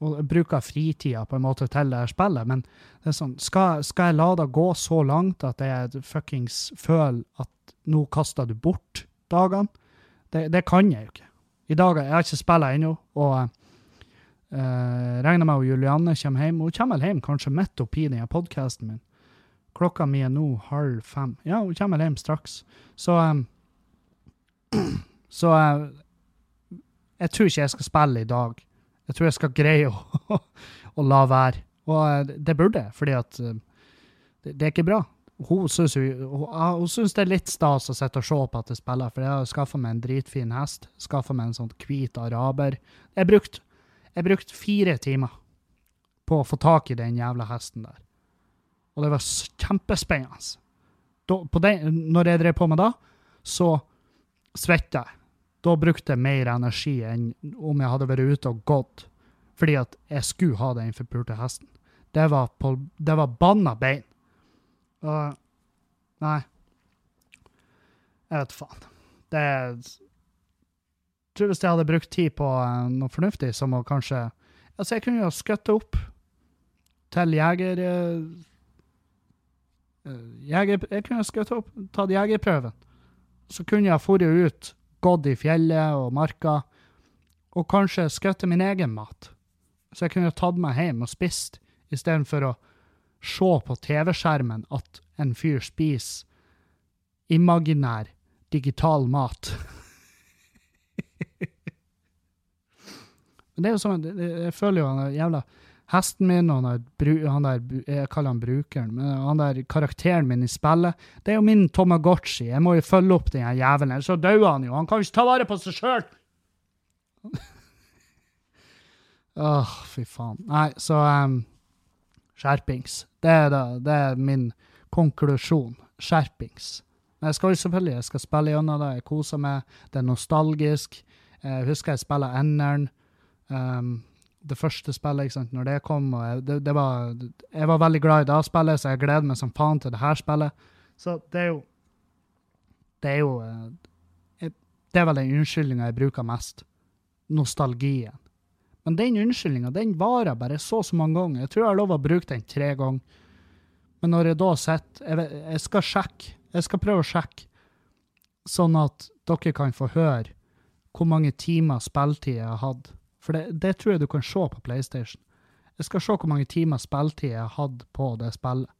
Og jeg bruker fritida på en måte til det her spillet. Men det er sånn, skal, skal jeg la det gå så langt at jeg fuckings føler at nå kaster du bort dagene? Det, det kan jeg jo ikke. I dag jeg har ikke spilt ennå, og uh, regner med at Julianne kommer hjem. Hun kommer hjem kanskje midt oppi denne podkasten min. Klokka mi er nå halv fem. Ja, hun kommer hjem straks. Så um, Så uh, jeg tror ikke jeg skal spille i dag. Jeg tror jeg skal greie å, å la være. Og uh, det burde jeg, fordi at uh, det, det, er ikke bra hun syns, syns det er litt stas å sitte og se på at jeg spiller, for jeg har skaffa meg en dritfin hest. Skaffa meg en sånn hvit araber. Jeg brukte brukt fire timer på å få tak i den jævla hesten der. Og det var kjempespennende. Den, når jeg drev på med det, så svetta jeg. Da brukte jeg mer energi enn om jeg hadde vært ute og gått, fordi at jeg skulle ha den forpulte hesten. Det var, på, det var banna bein. Og Nei. Jeg vet faen. Det er Jeg tror hvis jeg hadde brukt tid på uh, noe fornuftig, som å kanskje Altså, jeg kunne jo skutt opp til jeger... Uh, jeger jeg kunne skutt opp, tatt jegerprøven. Så kunne jeg dratt ut, gått i fjellet og marka, og kanskje skutt min egen mat. Så jeg kunne tatt meg hjem og spist, istedenfor å se på TV-skjermen at en fyr spiser imaginær, digital mat. Men det er jo sånn, jeg føler jo han jævla Hesten min og han han der Jeg kaller han brukeren, men han der karakteren min i spillet, det er jo min Tomagotchi. Jeg må jo følge opp den jævelen, ellers så dauer han jo. Han kan jo ikke ta vare på seg sjøl! Åh, fy faen. Nei, så um, Skjerpings. Det er, da, det er min konklusjon. Skjerpings. Men jeg skal jo selvfølgelig jeg skal spille gjennom det. Jeg koser meg. Det er nostalgisk. Jeg husker jeg spilla Enderen. Um, det første spillet, ikke sant, når det kom. og jeg, det, det var, jeg var veldig glad i det spillet, så jeg gleder meg som faen til det her spillet. Så det er jo Det er jo eh, Det er vel den unnskyldninga jeg bruker mest. Nostalgien. Men den unnskyldninga varer bare så og så mange ganger. Jeg tror jeg har lov å bruke den tre ganger. Men når jeg da sitter jeg, jeg skal sjekke. Jeg skal prøve å sjekke, sånn at dere kan få høre hvor mange timer spilletid jeg har hatt. For det, det tror jeg du kan se på PlayStation. Jeg skal se hvor mange timer spilletid jeg har hatt på det spillet.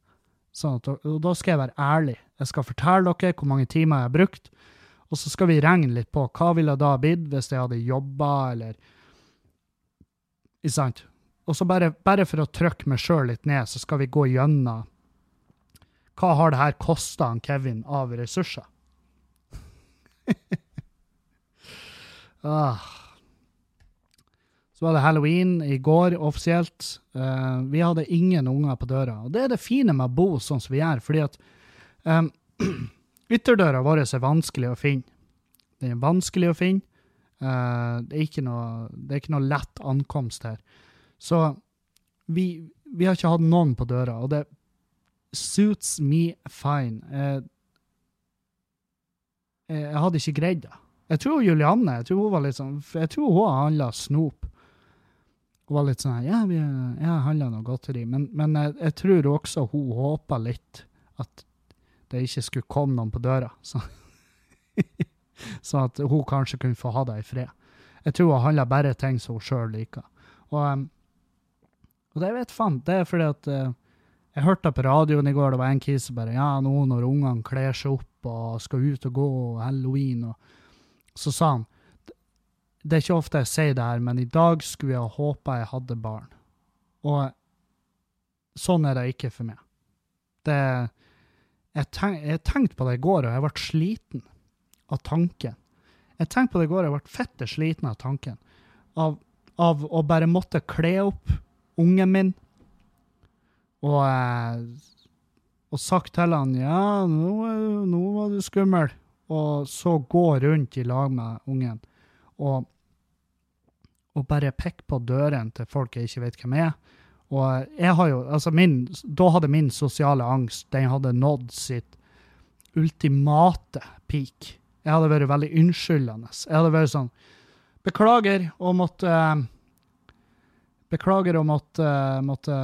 Sånn at, og da skal jeg være ærlig. Jeg skal fortelle dere hvor mange timer jeg har brukt, og så skal vi regne litt på hva ville da blitt hvis jeg hadde jobba, eller Ikke sant? Og så bare, bare for å trykke meg sjøl litt ned, så skal vi gå gjennom hva har det her kosta Kevin av ressurser? ah. Så var det halloween i går offisielt. Uh, vi hadde ingen unger på døra. Og det er det fine med å bo sånn som vi gjør, fordi at um, ytterdøra vår er vanskelig å finne. Den er vanskelig å finne. Eh, det, er noe, det er ikke noe lett ankomst her. Så vi, vi har ikke hatt noen på døra, og det suits me fine. Eh, jeg hadde ikke greid det. Jeg tror Julianne jeg tror hun var litt sånn, jeg tror hun handla snop. Hun var litt sånn Ja, vi, jeg handla noe godteri. Men, men jeg, jeg tror også hun håpa litt at det ikke skulle komme noen på døra. Så, sånn at hun kanskje kunne få ha det i fred. Jeg tror hun handler bare ting som hun sjøl liker. Og, um, og det vet faen, det er fordi at uh, jeg hørte på radioen i går, det var en kis som bare Ja, nå når ungene kler seg opp og skal ut og gå og halloween, og så sa han Det er ikke ofte jeg sier det her, men i dag skulle jeg håpa jeg hadde barn. Og sånn er det ikke for meg. Det Jeg, tenk, jeg tenkte på det i går, og jeg ble sliten av tanken. Jeg tenkte på det i går, jeg ble fette sliten av tanken. Av, av å bare måtte kle opp ungen min og, eh, og sagt til han ja, nå, nå var du skummel, og så gå rundt i lag med ungen og, og bare peke på døren til folk jeg ikke vet hvem er. Og jeg har jo, altså min, da hadde min sosiale angst den hadde nådd sitt ultimate peak. Jeg hadde vært veldig unnskyldende. Jeg hadde vært sånn Beklager å måtte Beklager å måtte, måtte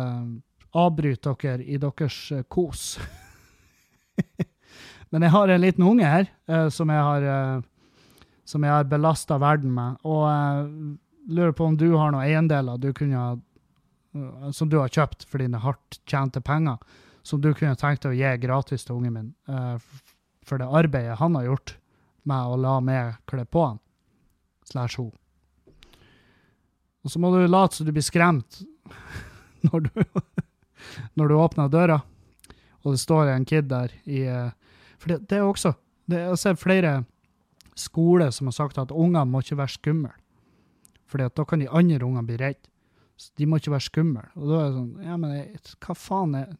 avbryte dere i deres eh, kos. Men jeg har en liten unge her eh, som jeg har, eh, som jeg har belasta verden med. Og jeg lurer på om du har noen eiendeler du kunne, som du har kjøpt for dine hardt tjente penger, som du kunne tenkt deg å gi gratis til ungen min for det arbeidet han har gjort med å la meg kle på han, slash ho. Og så må du late som du blir skremt når du, når du åpner døra, og det står en kid der i eh, For det, det er også det, Jeg har flere skoler som har sagt at unger må ikke være skumle. For da kan de andre ungene bli redde. Så de må ikke være skumle. Og da er det sånn Ja, men hva faen er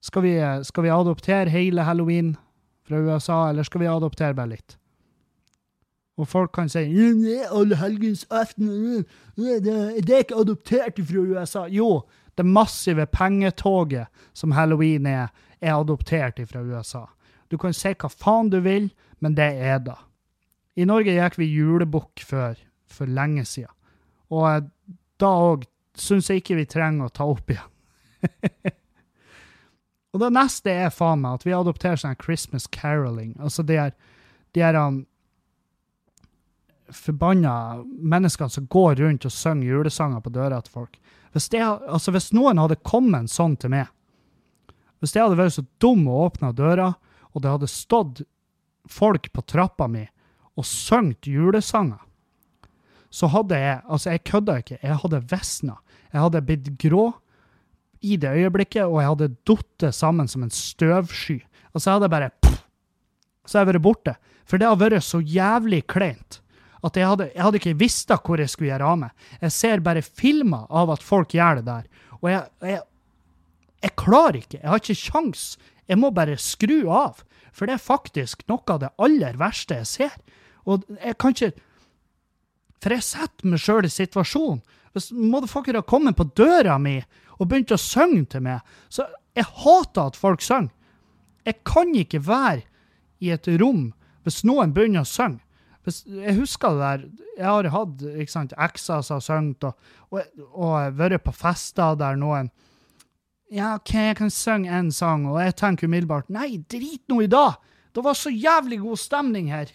skal vi, skal vi adoptere hele halloween fra USA, eller skal vi adoptere bare litt? Og folk kan si «Ja, det er ikke adoptert fra USA. Jo, det massive pengetoget som halloween er, er adoptert fra USA. Du kan si hva faen du vil, men det er det. I Norge gikk vi julebukk før, for lenge siden. Og da òg syns jeg ikke vi trenger å ta opp igjen. Og det neste er faen meg at vi adopterer sånn Christmas caroling. Altså de her, de her um, forbanna menneskene som går rundt og synger julesanger på døra til folk. Hvis, det, altså hvis noen hadde kommet en sånn til meg, hvis jeg hadde vært så dum å åpne døra, og det hadde stått folk på trappa mi og sunget julesanger, så hadde jeg Altså, jeg kødda ikke. Jeg hadde visna. Jeg hadde blitt grå i det øyeblikket, og jeg hadde falt sammen som en støvsky. Altså, jeg hadde bare pff, Så jeg vært borte. For det har vært så jævlig kleint at jeg hadde, jeg hadde ikke visst hvor jeg skulle gjøre av meg. Jeg ser bare filmer av at folk gjør det der. Og jeg, jeg, jeg klarer ikke. Jeg har ikke sjans. Jeg må bare skru av. For det er faktisk noe av det aller verste jeg ser. Og jeg kan ikke For jeg setter meg sjøl i situasjonen. Hvis motherfucker kommer på døra mi og begynte å synge til meg, så jeg hater at folk synger. Jeg kan ikke være i et rom hvis noen begynner å synge. Jeg husker det der Jeg har hatt ekser som har sunget, og, og, og vært på fester der noen Ja, OK, jeg kan synge en sang, og jeg tenker umiddelbart Nei, drit nå i dag! Det var så jævlig god stemning her!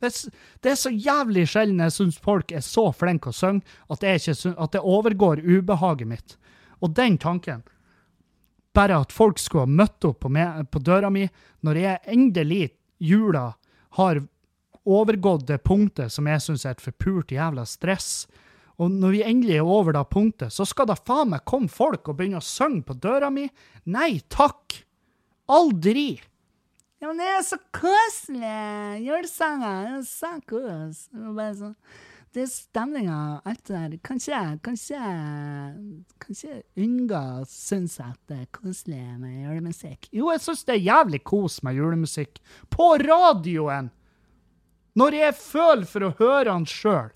Det, er så jævlig sjelden jeg syns folk er så flinke å synge at, at det overgår ubehaget mitt. Og den tanken bare at folk skulle ha møtt opp på, meg, på døra mi når jeg endelig jula har overgått det punktet som jeg syns er et forpult jævla stress. Og når vi endelig er over det punktet, så skal da faen meg komme folk og begynne å synge på døra mi? Nei takk! Aldri! Ja, men det er så koselig! Julesanger er så kos. Sånn, det er stemninga og alt det der. Kanskje, kanskje, kan ikke, kan ikke unngå å synes at det er koselig med julemusikk. Jo, jeg syns det er jævlig kos med julemusikk. På radioen! Når jeg føler for å høre han sjøl.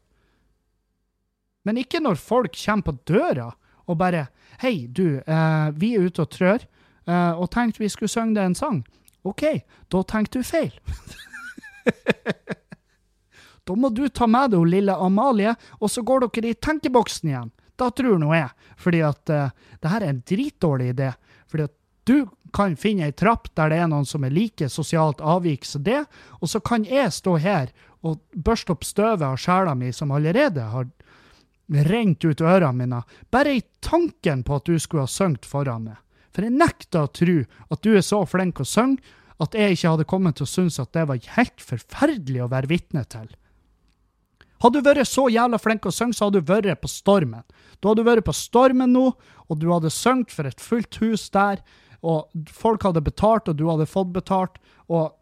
Men ikke når folk kommer på døra og bare Hei, du, eh, vi er ute og trør, eh, og tenkte vi skulle synge deg en sang. OK, da tenkte du feil. da må du ta med deg lille Amalie, og så går dere i tenkeboksen igjen. Da tror nå jeg. Fordi at uh, det her er en dritdårlig idé. Fordi at du kan finne ei trapp der det er noen som er like sosialt avvik som det, og så kan jeg stå her og børste opp støvet av sjela mi, som allerede har rent ut ørene mine, bare i tanken på at du skulle ha sunget foran meg. For jeg nekter å tro at du er så flink å synge at jeg ikke hadde kommet til å synes at det var helt forferdelig å være vitne til. Hadde du vært så jævla flink å synge, så hadde du vært på Stormen. Da hadde du vært på Stormen nå, og du hadde sunget for et fullt hus der, og folk hadde betalt, og du hadde fått betalt, og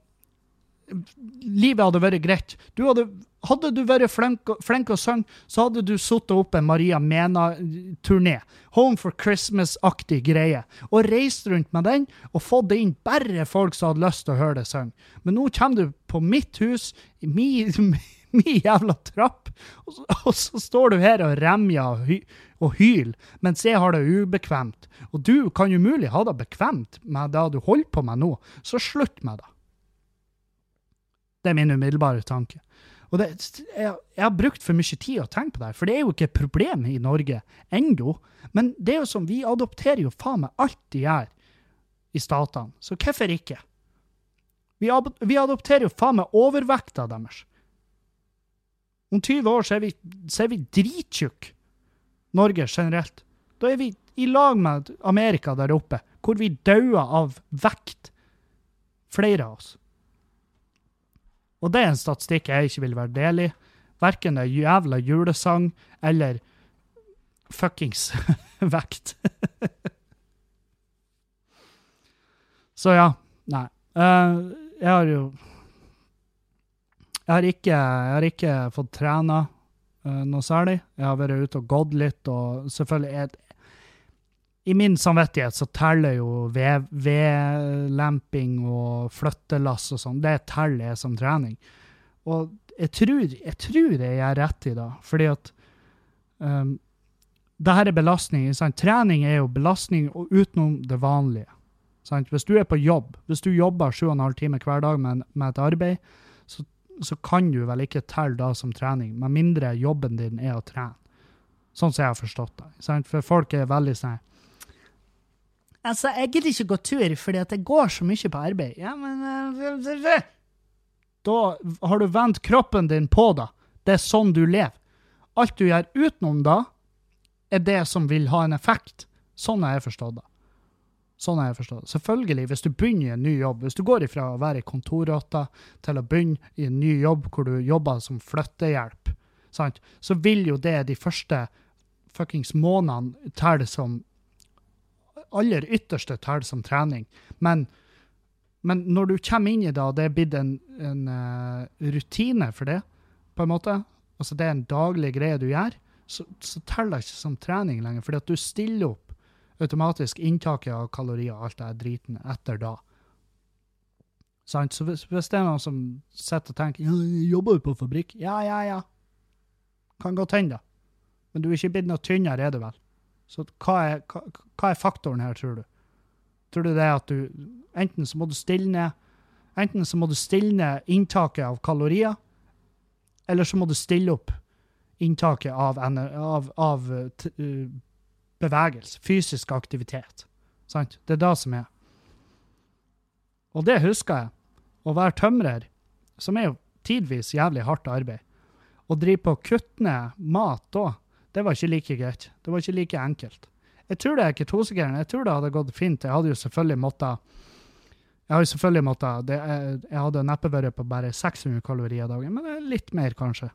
livet hadde vært greit. Du hadde, hadde du vært flink, å synge, så hadde du satt opp en Maria Mena-turné. Home for Christmas-aktig greie. Og reist rundt med den og fått inn bare folk som hadde lyst til å høre deg synge. Men nå kommer du på mitt hus, i min, min jævla trapp, og så, og så, står du her og remjer og, hy, og hyler, mens jeg har det ubekvemt. Og du kan umulig ha det bekvemt med det du holder på med nå, så slutt med det. Det er min umiddelbare tanke. Og det, jeg, jeg, har brukt for mye tid å tenke på det, for det er jo ikke et problem i Norge ennå. Men det er jo som, vi adopterer jo faen meg alt de gjør i statene, så hvorfor ikke? Vi, vi adopterer jo faen meg overvekta deres. Om 20 år så er vi, så vi drittjukke. Norge generelt. Da er vi i lag med Amerika der oppe, hvor vi dauer av vekt. Flere av oss. Og det er en statistikk jeg ikke vil være del i. Verken det jævla julesang eller fuckings vekt. Så ja. Nei. Uh, jeg har jo jeg har, ikke, jeg har ikke, fått trena uh, noe særlig. Jeg har vært ute og gått litt, og selvfølgelig jeg, I min samvittighet så teller jo vedlemping og flyttelass og sånn. Det teller som trening. Og jeg tror jeg, tror jeg gjør rett i det, fordi at um, det her er belastning. Sant? Trening er jo belastning utenom det vanlige. Sant? Hvis du er på jobb, hvis du jobber 7,5 timer hver dag med, med et arbeid, så så kan du vel ikke telle det som trening, med mindre jobben din er å trene. Sånn som jeg har forstått det. For folk er veldig sånn Altså, jeg gidder ikke gå tur fordi at jeg går så mye på arbeid. Ja, men uh, Da har du vendt kroppen din på det. Det er sånn du lever. Alt du gjør utenom da, er det som vil ha en effekt. Sånn har jeg forstått det. Sånn har jeg forstått det. Selvfølgelig, hvis du begynner i en ny jobb, hvis du går ifra å være kontorrotte til å begynne i en ny jobb hvor du jobber som flyttehjelp, sant? så vil jo det de første fuckings månedene telle som aller ytterste teller som trening. Men, men, når du kommer inn i det, og det er blitt en, en uh, rutine for det, på en måte, altså det er en daglig greie du gjør, så, så teller det ikke som trening lenger, fordi at du stiller opp automatisk inntaket av kalorier og alt det driten etter da. Så hvis, hvis, det er noen som sitter og tenker ja, 'Jobber du på fabrikk?' Ja, ja, ja. Kan godt hende, da. Men du er ikke blitt noe tynnere, er du vel? Så hva er, hva, hva er, faktoren her, tror du? Tror du det er at du Enten så må du stille ned Enten så må du stille ned inntaket av kalorier, eller så må du stille opp inntaket av, av, av uh, bevegelse, fysisk aktivitet. Sant? Det er det som er. Og det husker jeg. Å være tømrer, som er jo tidvis jævlig hardt arbeid, og drive på å kutte ned mat da, det var ikke like greit. Det var ikke like enkelt. Jeg tror det er ketosekeren. Jeg tror det hadde gått fint. Jeg hadde jo selvfølgelig måttet jeg hadde selvfølgelig måttet, jeg hadde neppe vært på bare 600 kalorier dagen, men litt mer, kanskje.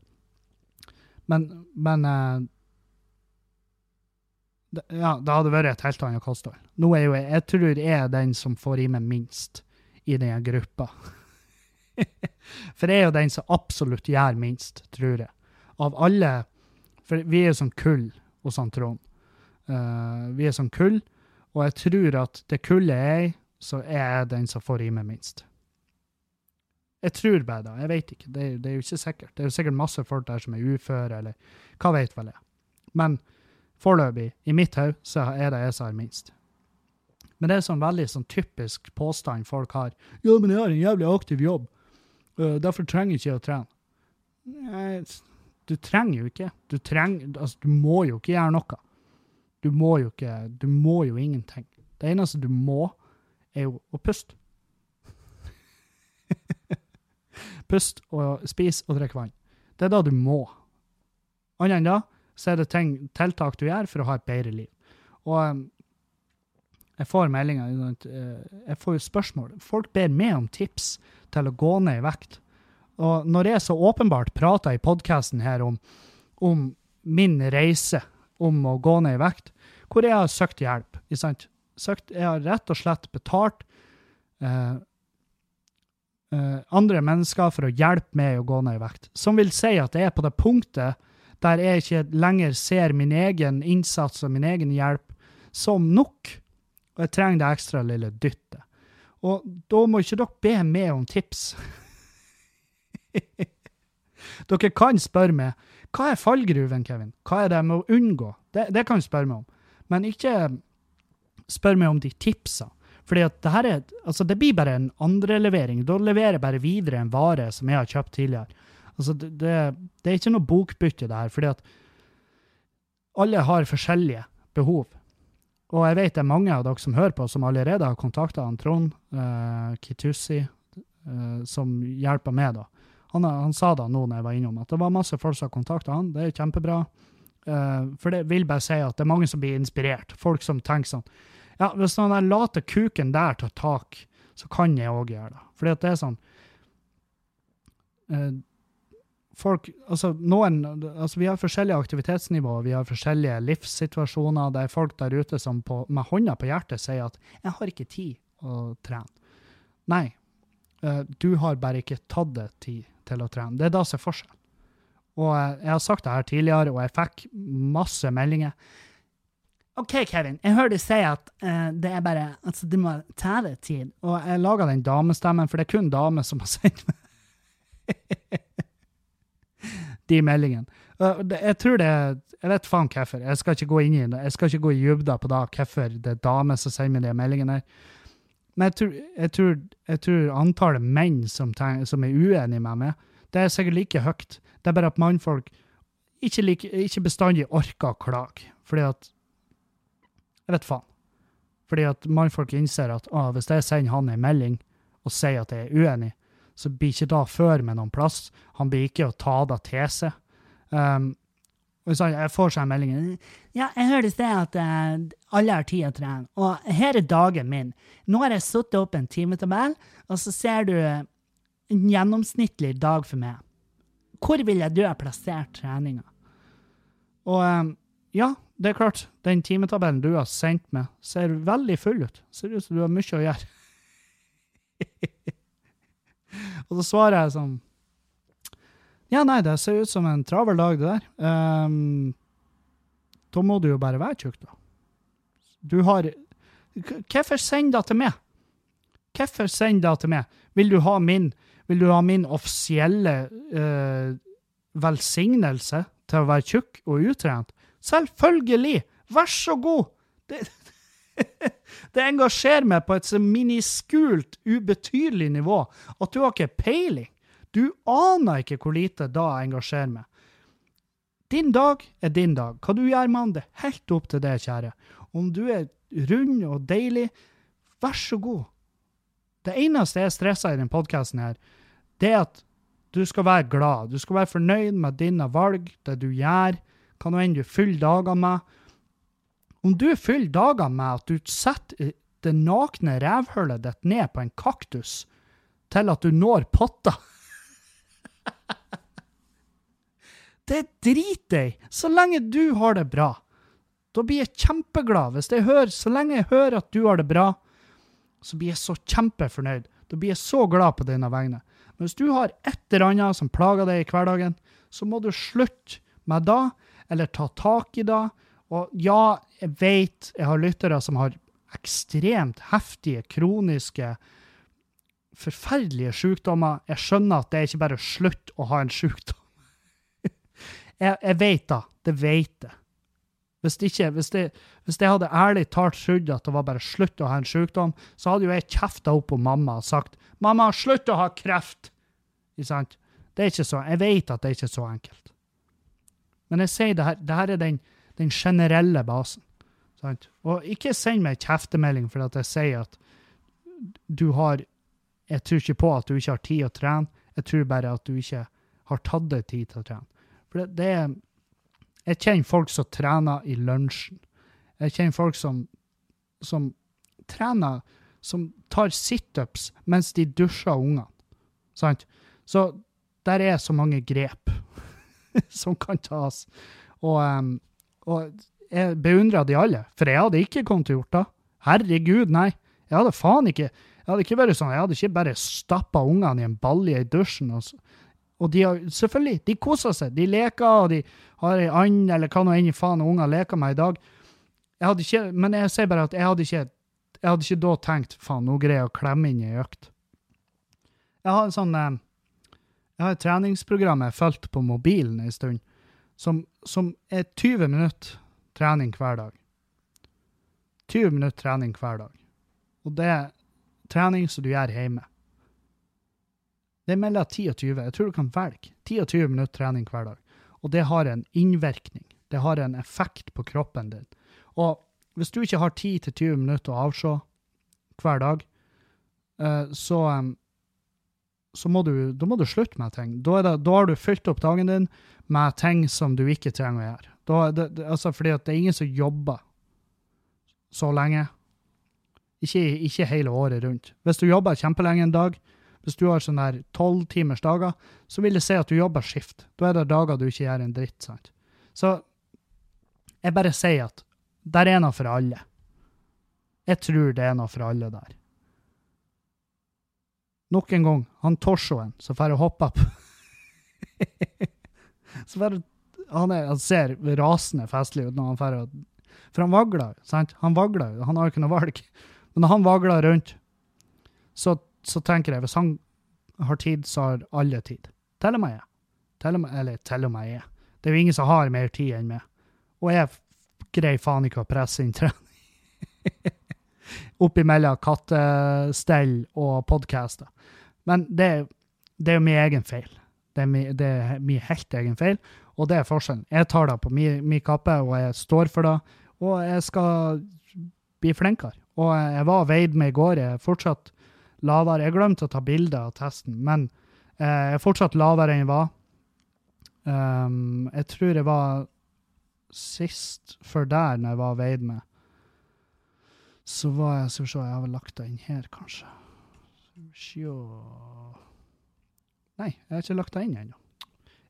Men, men det, ja, det hadde vært et helt annet kosthold. Nå er jo jeg, jeg tror jeg er den som får i meg minst i den gruppa. For jeg er jo den som absolutt gjør minst, tror jeg. Av alle For vi er sånn kull hos han Trond. Uh, vi er sånn kull, og jeg tror at det kullet er så er jeg den som får i meg minst. Jeg tror bare det. Jeg vet ikke. Det, det, er jo ikke sikkert. Det er jo sikkert masse folk der som er uføre, eller hva vet vel jeg. Men foreløpig, i mitt hode, så er det jeg som har minst. Men det er sånn veldig sånn typisk påstand folk har. 'Ja, men jeg har en jævlig aktiv jobb. Uh, derfor trenger jeg ikke å trene.' Nei, du trenger jo ikke. Du, trenger, altså, du må jo ikke gjøre noe. Du må jo ikke Du må jo ingenting. Det eneste du må, er jo å puste. Pust og spis og drikk vann. Det er da du må. Annet enn da, så er det ting, tiltak du gjør for å ha et bedre liv. Og um, jeg får meldinger, eh, jeg får spørsmål. Folk ber meg om tips til å gå ned i vekt. Og når jeg så åpenbart prater i podkasten her om, om, min reise om å gå ned i vekt, hvor jeg har søkt hjelp søkt, Jeg har rett og slett betalt eh, eh, andre mennesker for å hjelpe meg å gå ned i vekt. Som vil si at jeg er på det punktet der jeg ikke lenger ser min egen innsats og min egen hjelp som nok, og jeg trenger det ekstra lille dyttet. Og da må ikke dere be meg om tips. dere kan spørre meg hva er fallgruven, Kevin? Hva er det jeg må unngå? Det, det kan du spørre meg om. Men ikke spør meg om de tipsa. Fordi at det altså det blir bare en andrelevering. Da leverer jeg bare videre en vare som jeg har kjøpt tidligere. Altså, det, det, det, er ikke noe bokbytte, det her, fordi at alle har forskjellige behov. Og jeg vet det er mange av dere som hører på, som allerede har kontakta Trond uh, Kitussi, uh, som hjelper meg. da. Han, han, sa da nå når jeg var innom, at det var masse folk som kontakta han. Det er kjempebra. Uh, for det vil bare si at det er mange som blir inspirert. Folk som tenker sånn Ja, hvis han der later kuken der tar tak, så kan jeg òg gjøre det. Fordi at det er sånn uh, folk, altså noen, altså Vi har forskjellige aktivitetsnivåer, vi har forskjellige livssituasjoner. Det er folk der ute som på, med hånda på hjertet sier at 'jeg har ikke tid å trene'. Nei, uh, du har bare ikke tatt deg tid til å trene. Det er da som er forskjellen. Og uh, jeg har sagt det her tidligere, og jeg fikk masse meldinger. OK, Kevin, jeg hører du si at uh, det er bare altså du må ta deg tid. Og jeg laga den damestemmen, for det er kun damer som har sendt meg de meldingene. Jeg tror det Jeg vet faen hvorfor. Jeg skal ikke gå inn i det. Jeg skal ikke gå i dybden på da hvorfor det er damer som sender meg de meldingene. Men jeg tror, jeg tror, jeg tror antallet menn som, tenker, som, er uenige med meg, det er sikkert like høyt. Det er bare at mannfolk ikke, like, ikke bestandig orker å klage. Fordi at Jeg vet faen. Fordi at mannfolk innser at ah, hvis jeg sender han en melding og sier at jeg er uenig, så blir ikke da før med noen plass. Han blir ikke å ta det til seg. Um, Og så jeg får seg meldingen. Ja, jeg hørte i sted at eh, alle har tid å trene, og her er dagen min. Nå har jeg satt opp en timetabell, og så ser du en gjennomsnittlig dag for meg. Hvor ville du ha plassert treninga? Og eh, ja, det er klart, den timetabellen du har sendt meg, ser veldig full ut. Ser ut som du har mye å gjøre. og så svarer jeg sånn ja, nei, det ser ut som en travel dag, det der. Um, da må du jo bare være tjukk, da. Du har Hvorfor send det til meg? Hvorfor send det til meg? Vil du ha min, vil du ha min offisielle uh, velsignelse til å være tjukk og utrent? Selvfølgelig! Vær så god! Det, det engasjerer meg på et så miniskult, ubetydelig nivå at du har ikke peiling. Du aner ikke hvor lite da jeg engasjerer meg. Din dag er din dag. Hva du gjør med den, det er helt opp til det, kjære. Om du er rund og deilig, vær så god. Det eneste jeg stresser i denne podkasten, det er at du skal være glad. Du skal være fornøyd med dine valg, det du gjør, hva nå enn du fyller dager med. Om du fyller dager med at du setter det nakne revhullet ditt ned på en kaktus til at du når potta Det driter jeg så lenge du har det bra. Da blir jeg kjempeglad. Hvis jeg hører, Så lenge jeg hører at du har det bra, så blir jeg så kjempefornøyd. Da blir jeg så glad på dine vegne. Men hvis du har et eller annet som plager deg i hverdagen, så må du slutte med det, eller ta tak i det. Og ja, jeg vet jeg har lyttere som har ekstremt heftige, kroniske, forferdelige sykdommer. Jeg skjønner at det er ikke bare å slutte å ha en sykdom. Jeg, jeg vet da. Det vet jeg. Hvis, ikke, hvis, det, hvis jeg hadde ærlig talt trodd at det var bare slutt å ha en sykdom, så hadde jo jeg kjefta opp på mamma og sagt 'Mamma, slutt å ha kreft!' Ikke sant? Det er ikke så, Jeg vet at det er ikke så enkelt. Men jeg sier det her, det her er den, den generelle basen. Sant? Og ikke send meg kjeftemelding for at jeg sier at du har Jeg tror ikke på at du ikke har tid å trene. Jeg tror bare at du ikke har tatt deg tid til å trene. For det, det er Jeg kjenner folk som trener i lunsjen. Jeg kjenner folk som, som trener Som tar situps mens de dusjer ungene. Sant? Så der er så mange grep som kan tas. Og, um, og jeg beundrer de alle, for jeg hadde ikke kommet til å gjort det. Herregud, nei. Jeg hadde faen ikke jeg hadde ikke vært sånn, jeg hadde ikke bare stappa ungene i en balje i dusjen og, og de har, selvfølgelig, de koser seg. De leker, og de har ei and, eller hva nå enn faen unger leker med i dag. Jeg ikke, men jeg sier bare at jeg hadde ikke, jeg hadde ikke da tenkt faen, nå greier jeg å klemme inn ei økt. Jeg har en sånn, eh, jeg har et treningsprogram jeg har på mobilen en stund, som, som er 20 minutter trening hver dag. 20 minutter trening hver dag. Og det er trening som du gjør hjemme. Det er mellom 10 og 20. Jeg tror du kan velge 10 og 20 minutter trening hver dag. Og det har en innvirkning. Det har en effekt på kroppen din. Og hvis du ikke har 10-20 minutter å avse hver dag, eh, så, så må du, da må du slutte med ting. Da, det, da, har du fylt opp dagen din med ting som du ikke trenger å gjøre. Da, det, altså fordi det er ingen som jobber så lenge. Ikke, ikke hele året rundt. Hvis du jobber kjempelenge en dag, hvis du har sånne tolvtimersdager, så vil det si at du jobber skift. Da er det dager du ikke gjør en dritt. sant? Så jeg bare sier at der er noe for alle. Jeg tror det er noe for alle der. Nok en gang, han torsoen som får hoppe opp Så får han, er, han ser rasende festlig ut når han får For han vagler, sant? Han vagler, han har ikke noe valg. Men han vagler rundt, så så tenker jeg hvis han har tid, så har alle tid. Til og med jeg. Til og med, eller til og med jeg. Det er jo ingen som har mer tid enn meg. Og jeg greier faen ikke å presse inn trening. Oppimellom kattestell og podkaster. Men det, det er jo min egen feil. Det er, min, det er min helt egen feil, og det er forskjellen. Jeg tar det på min, min kappe, og jeg står for det. Og jeg skal bli flinkere. Og jeg var veid med i går. Jeg er fortsatt lavere. Jeg glemte å ta bilde av testen, men eh, jeg er fortsatt lavere enn jeg var. Um, jeg tror jeg var sist før der, når jeg var veid med, så var jeg Skal vi se, jeg har vel lagt det inn her, kanskje. Sjå Nei, jeg har ikke lagt det inn ennå.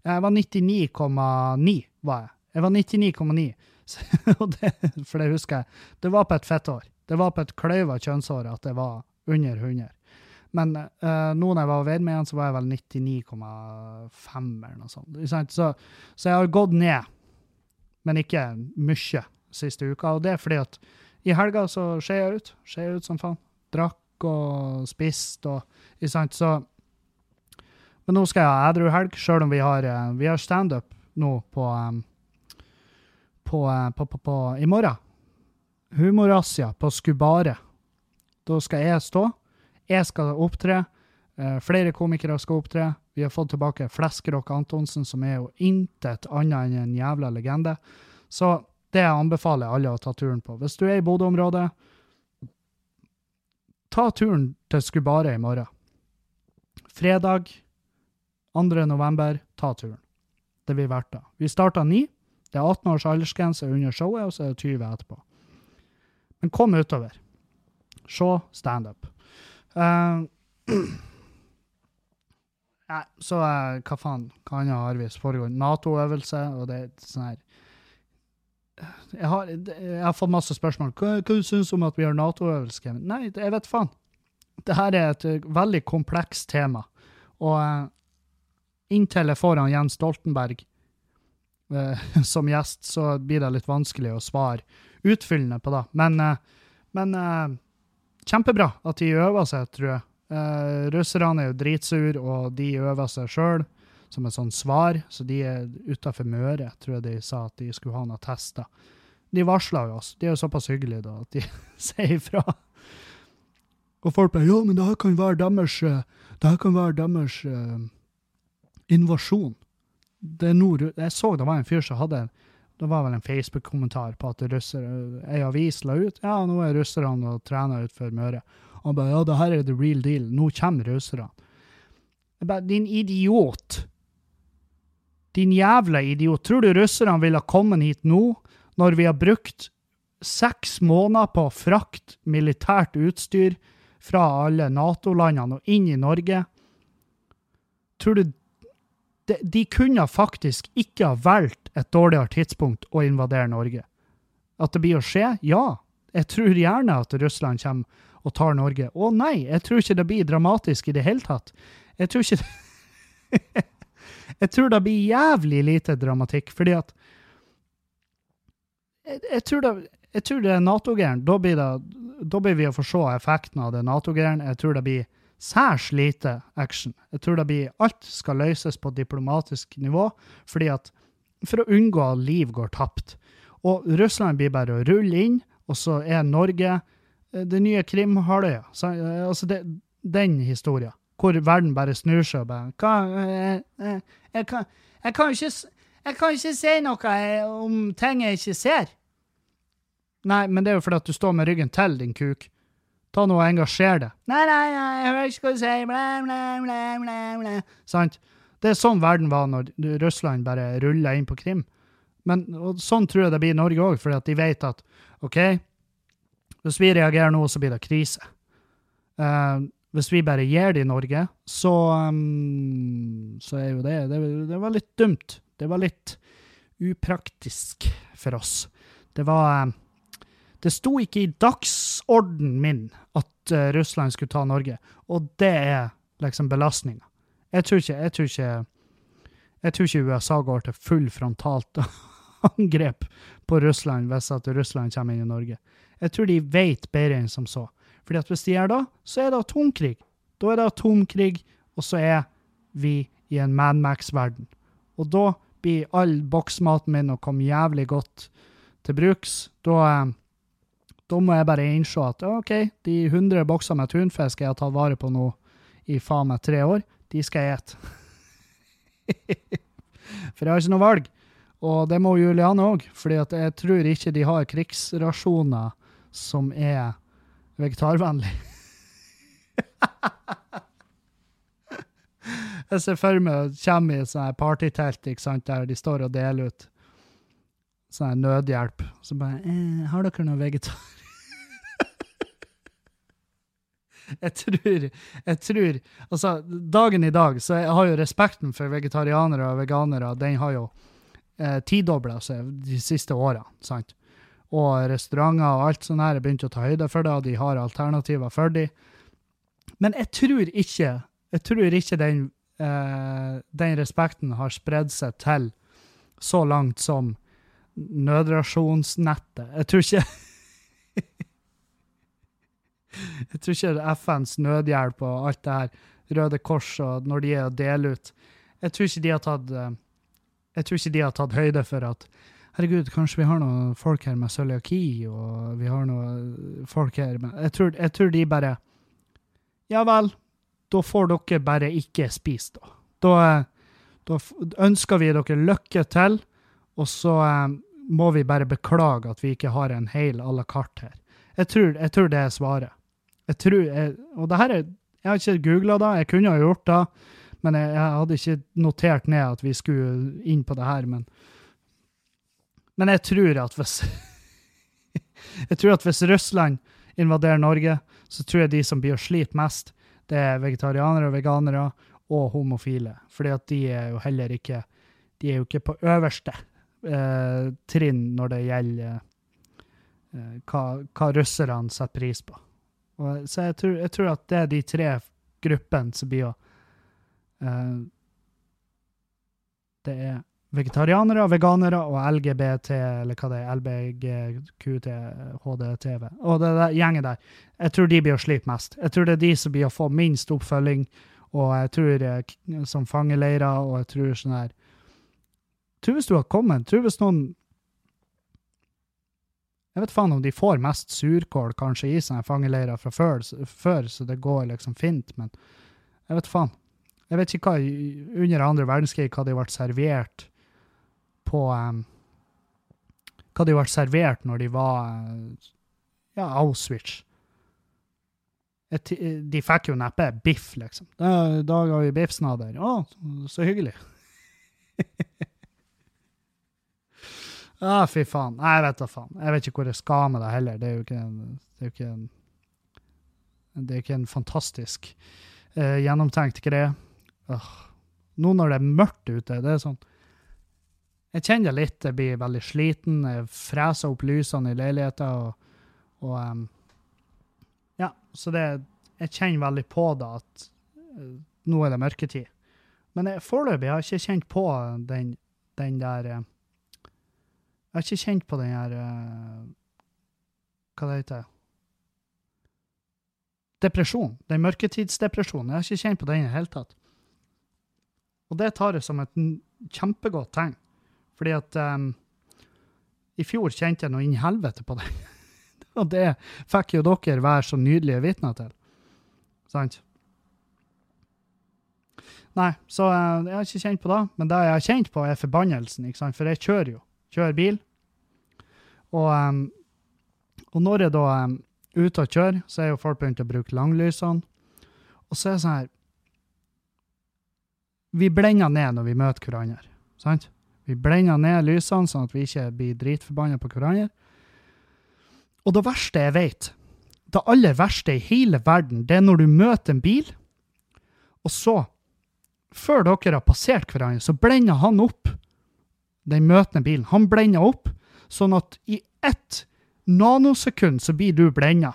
Jeg var 99,9, var jeg. Jeg var 99,9. Så- og det- For det husker jeg. Det var på et fettår. Det var på et kløyva kjønnshår at det var under 100. Men uh, nå når jeg var veid med igjen, så var jeg vel 99,5 eller noe sånt. Så, så jeg har gått ned, men ikke mye siste uka. Og det er fordi at i helga så skjer jeg ut. Skjer jeg ut som faen. Drakk og spist og Ikke sant? Så Men nå skal jeg ha edru helg, sjøl om vi har, eh, vi har standup nå på, em, på, eh, på, på, på I morgen. Humorrazzia på Skubare. Da skal jeg stå. Jeg skal opptre. Eh, flere komikere skal opptre. Vi har fått tilbake Fleskerock Antonsen, som er jo intet annet enn en jævla legende. Så det anbefaler jeg alle å ta turen på. Hvis du er i Bodø-området, ta turen til Skubare i morgen. Fredag 2. november, ta turen. Det blir verdt det. Vi starter ni. Det er 18 års aldersgrense under showet, og så er det 20 etterpå. Men kom utover. Se standup. Uh, Nei, så uh, hva faen? Hva annet har vi foregår? Nato-øvelse, og det er sånn her jeg har, jeg har fått masse spørsmål. Hva, hva syns du om at vi har Nato-øvelse? Nei, jeg vet faen. Det her er et eh, veldig komplekst tema. Og uh, inntil jeg får han Jens Stoltenberg uh, som gjest, så blir det litt vanskelig å svare utfyllende på det. Men, eh, men eh, kjempebra at de øver seg, tror jeg. Uh, russerne er jo dritsure, og de øver seg sjøl som et sånt svar, så de er utafor Møre, tror jeg de sa at de skulle ha noen tester. De varsla jo oss. De er jo såpass hyggelige da, at de sier ifra. Og folk ble Ja, men det her kan være deres eh, Det her kan være deres uh, invasjon. Det er nord... Jeg så det var en fyr som hadde Det var vel en Facebook-kommentar på at russere, ei avis la ut Ja, nå er russerne og trener utenfor Møre. Han bare Ja, det her er the real deal. Nå kommer russerne. Jeg bare Din idiot. Din jævla idiot. Tror du russerne ville kommet hit nå, når vi har brukt seks måneder på å frakte militært utstyr fra alle Nato-landene og inn i Norge? Tror du de, de kunne faktisk ikke ha valgt et dårligere tidspunkt å invadere Norge? At det blir å skje? Ja. Jeg tror gjerne at Russland kommer og tar Norge. Å nei, jeg tror ikke det blir dramatisk i det hele tatt. Jeg tror ikke Jeg tror det blir jævlig lite dramatikk, fordi at Jeg, jeg tror det jeg tror det er Nato-gæren. Da, da blir vi å få se effekten av det Nato-gæren. Jeg tror det blir særs lite action. Jeg tror det blir Alt skal løses på diplomatisk nivå, fordi at for å unngå at liv går tapt. Og Russland blir bare å rulle inn, og så er Norge eh, det nye Krimhalvøya. Eh, Altså det, den historien, hvor verden bare snur seg og bare Hva jeg, jeg, jeg, kan, jeg, kan ikke, jeg kan ikke si noe eh, om ting jeg ikke ser. Nei, men det er jo fordi at du står med ryggen til, din kuk. Ta nå og engasjer deg. Nei, nei, nei, jeg hører ikke hva du sier. Bla, bla, bla, bla, bla. Sant? Det er sånn verden var når Russland bare rulla inn på Krim. Men sånn tror jeg det blir i Norge òg, fordi at de vet at OK, hvis vi reagerer nå, så blir det krise. Uh, hvis vi bare gir det i Norge, så, um, så er jo det, det Det var litt dumt. Det var litt upraktisk for oss. Det var eh, Det sto ikke i dagsorden min at uh, Russland skulle ta Norge, og det er liksom belastninga. Jeg tror ikke Jeg tror ikke jeg tror ikke USA går til full frontalt angrep på Russland hvis at Russland kommer inn i Norge. Jeg tror de vet bedre enn som så. Fordi at hvis de gjør det, så er det atomkrig. Da er det atomkrig, og så er vi i en Mad Max-verden. Og da blir all boksmaten min å komme jævlig godt til bruks. Da, eh, da må jeg bare innse at OK, de 100 boksene med tunfisk jeg har tatt vare på nå i faen meg tre år, de skal jeg ete. For jeg har ikke noe valg. Og det må Juliane òg, for jeg tror ikke de har krigsrasjoner som er vegetarvennlige. jeg ser for meg å komme i et sånt partytelt der de står og deler ut sånn nødhjelp. Så bare eh, 'Har dere noe vegetar?' jeg tror Jeg tror Altså, dagen i dag, så jeg har jo respekten for vegetarianere og veganere, den har jo eh, tidobla seg de siste årene, sant? Og restauranter og alt sånt her er begynt å ta høyde for det, og de har alternativer for dem. Men jeg tror ikke jeg tror ikke den, eh, den respekten har spredd seg til så langt som nødrasjonsnettet. Jeg tror ikke Jeg tror ikke FNs nødhjelp og alt det her, Røde Kors og når de er å dele ut Jeg tror ikke de har tatt eh, jeg tror ikke de har tatt høyde for at herregud, kanskje vi har noen folk her med cøliaki, og vi har noen folk her med jeg tror, jeg tror de bare Ja vel, da får dere bare ikke spise, da. Da, da ønsker vi dere lykke til, og så eh, må vi bare beklage at vi ikke har en hel à la carte her. Jeg tror, jeg tror, det er svaret. Jeg tror, jeg, og det her er, jeg har ikke googla det, jeg kunne ha gjort det, men jeg, jeg, hadde ikke notert ned at vi skulle inn på det her. Men, men jeg tror at hvis Jeg tror at hvis Russland invaderer Norge, så tror jeg de som blir å slite mest, det er vegetarianere og veganere og homofile. Fordi at de er jo heller ikke De er jo ikke på øverste eh, trinn når det gjelder eh, hva, hva russerne setter pris på. Og, så jeg tror, jeg tror, at det er de tre gruppene som blir å eh, Det er vegetarianere, veganere og LGBT, eller hva det er, LBGQT, HDTV. Og det der gjengen der. Jeg tror de blir å slite mest. Jeg tror det er de som blir å få minst oppfølging, og jeg tror eh, som fangeleirer, og jeg tror sånn her tror hvis du har kommet, tror hvis noen jeg vet faen om de får mest surkål kanskje i seg fangeleirer fra før, før, så det går liksom fint, men jeg vet faen. Jeg vet ikke hva under andre verdenskrig hva de ble servert på um, Hva de ble servert når de var ja, Auschwitz. Et, de fikk jo neppe biff, liksom. I dag har vi biffsnadder. Å, så hyggelig. ah, fy faen. Nei, jeg vet da faen. Jeg vet ikke hvor jeg skal med det heller. Det er jo ikke en, det er jo ikke en, det er ikke en fantastisk uh, gjennomtenkt greie. Uh, nå når det er mørkt ute, det er sånn Jeg kjenner det litt, jeg blir veldig sliten. Jeg freser opp lysene i leiligheten. Og, og um, Ja, så det Jeg kjenner veldig på det at uh, nå er det mørketid. Men foreløpig har jeg ikke kjent på den, den der uh, Jeg har ikke kjent på den der Hva det heter Depresjon. Den mørketidsdepresjonen. Jeg har ikke kjent på den i det hele tatt. Og det tar jeg som et kjempegodt tegn. Fordi at um, i fjor kjente jeg noe inn i helvete på det. og det fikk jo dere være så nydelige vitner til. Sant? Nei, så uh, jeg har ikke kjent på det. Men det jeg har kjent på, er forbannelsen. ikke sant? For jeg kjører jo. Kjører bil. Og, og når jeg da er ute og kjører, så er jo folk begynt å bruke langlysene. Og så er det sånn her vi blender ned når vi møter hverandre. sant? Vi blender ned lysene, sånn at vi ikke blir dritforbanna på hverandre. Og det verste jeg vet, det aller verste i hele verden, det er når du møter en bil, og så, før dere har passert hverandre, så blender han opp den møtende bilen. Han blender opp, sånn at i ett nanosekund så blir du blenda.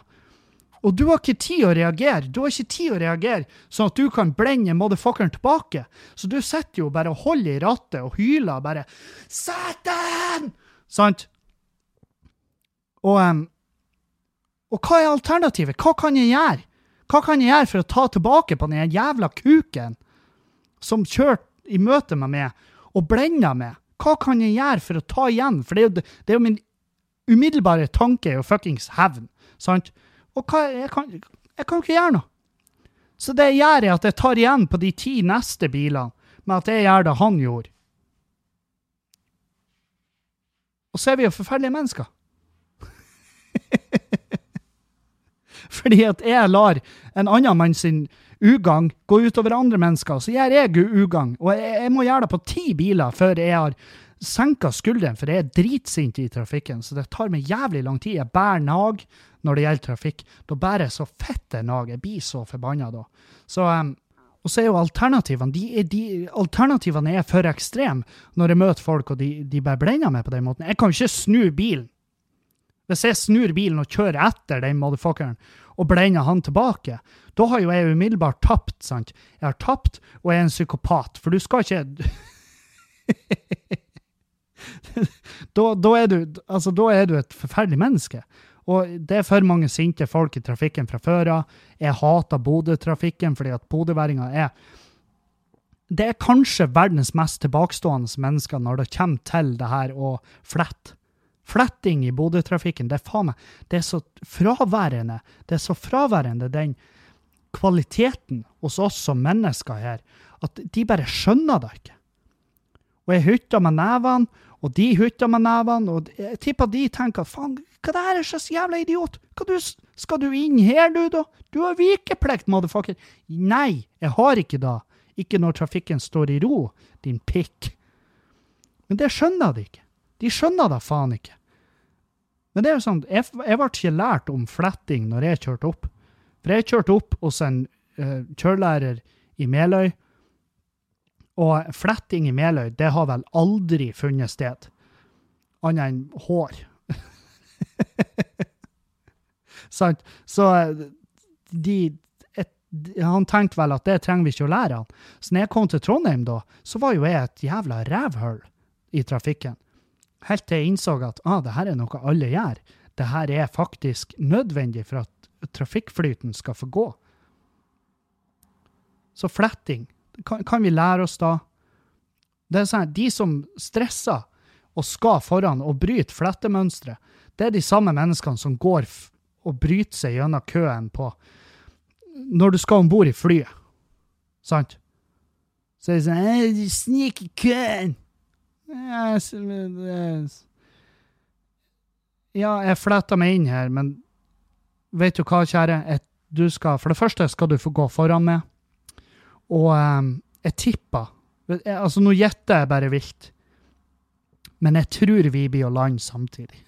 Og du har ikke tid å reagere. Du har ikke tid å reagere sånn at du kan blende motherfuckeren tilbake. Så du sitter jo bare og holder i rattet og hyler bare 'Satan!' Sant? Og, um, og hva er alternativet? Hva kan jeg gjøre? Hva kan jeg gjøre for å ta tilbake på den jævla kuken som kjørte i møte med meg og blenda meg? Hva kan jeg gjøre for å ta igjen? For det er jo, det er jo min umiddelbare tanke jo fuckings hevn. sant? Og hva, jeg, kan, jeg kan ikke gjøre noe. Så det jeg gjør, er at jeg tar igjen på de ti neste bilene med at jeg gjør det han gjorde. Og så er vi jo forferdelige mennesker. Fordi at jeg lar en annen mann sin ugagn gå utover andre mennesker, så gjør jeg ugagn. Og jeg, jeg, må gjøre det på ti biler før jeg har senka skulderen, for jeg er dritsint i trafikken, så det tar meg jævlig lang tid. Jeg bærer nag når det gjelder trafikk. Da bærer jeg så fette nag. Jeg blir så forbanna da. Så, um, og så er jo alternativene de, de, alternativene er for ekstreme når jeg møter folk, og de, de bare blender meg på den måten. Jeg kan ikke snu bilen. Hvis jeg snur bilen og kjører etter den motherfuckeren og blender han tilbake, da har jo jeg umiddelbart tapt, sant? Jeg har tapt, og jeg er en psykopat, for du skal ikke da, da, er du, altså, da er du et forferdelig menneske. Og det er for mange sinte folk i trafikken fra før av. Jeg hater Bodø-trafikken fordi at bodøværinger er Det er kanskje verdens mest tilbakestående mennesker når det kommer til det her å flette. Fletting i Bodø-trafikken, det er faen meg Det er så fraværende. Det er så fraværende, den kvaliteten hos oss som mennesker her, at de bare skjønner det ikke. Og jeg hytter med nevene, og de hytter med nevene, og jeg tipper de tenker faen, hva det her er slags jævla idiot? Du, skal du inn her, du, da? Du har vikeplikt, motherfucker. Nei, jeg har ikke det. Ikke når trafikken står i ro, din pikk. Men det skjønner de ikke. De skjønner det faen ikke. Men det er jo sånn, jeg, jeg ble ikke lært om fletting når jeg kjørte opp. For jeg kjørte opp hos en uh, kjørelærer i Meløy, og fletting i Meløy, det har vel aldri funnet sted. Annet enn hår. Sant? Så eh, de Han tenkte vel at det trenger vi ikke å lære han. Så når jeg kom til Trondheim da, så var jo jeg et jævla rævhull i trafikken. Helt til jeg innså at ah, det her er noe alle gjør. Det her er faktisk nødvendig for at trafikkflyten skal få gå. Så fletting, kan, kan vi lære oss da? Det er sånn, De som stresser og skal foran og bryter flettemønsteret, det er de samme menneskene som går og bryter seg gjennom køen på når du skal om bord i flyet. Sant? Så er det sånn Snik i køen! Ja, s- s- Ja, jeg fletta meg inn her, men vet du hva, kjære? Du skal, for det første skal du få gå foran meg. Og ehm, jeg tipper Altså, nå gjetter jeg bare vilt. Men jeg tror vi blir å lande samtidig.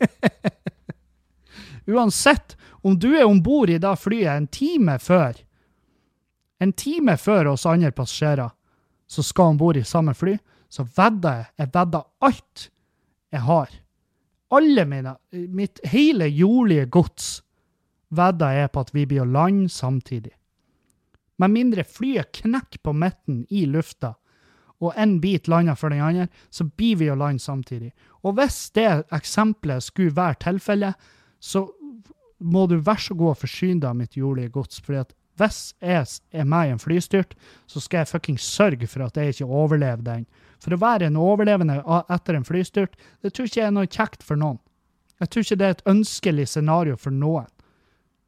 Uansett om du er om bord i det flyet en time før, en time før oss andre passasjerer så skal om bord i samme fly, så vedder jeg Jeg vedder alt jeg har. Alle mine Mitt hele jordlige gods vedder jeg på at vi blir å lande samtidig. Med mindre flyet knekker på midten i lufta, og en bit lander for den andre, så blir vi å lande samtidig. Og hvis det eksempelet skulle være tilfellet, så må du vær så god å forsyne deg av mitt jordlige gods. fordi at hvis jeg er med i en flystyrt, så skal jeg fuckings sørge for at jeg ikke overlever den. For å være en overlevende etter en flystyrt, det tror ikke jeg er noe kjekt for noen. Jeg tror ikke det er et ønskelig scenario for noen.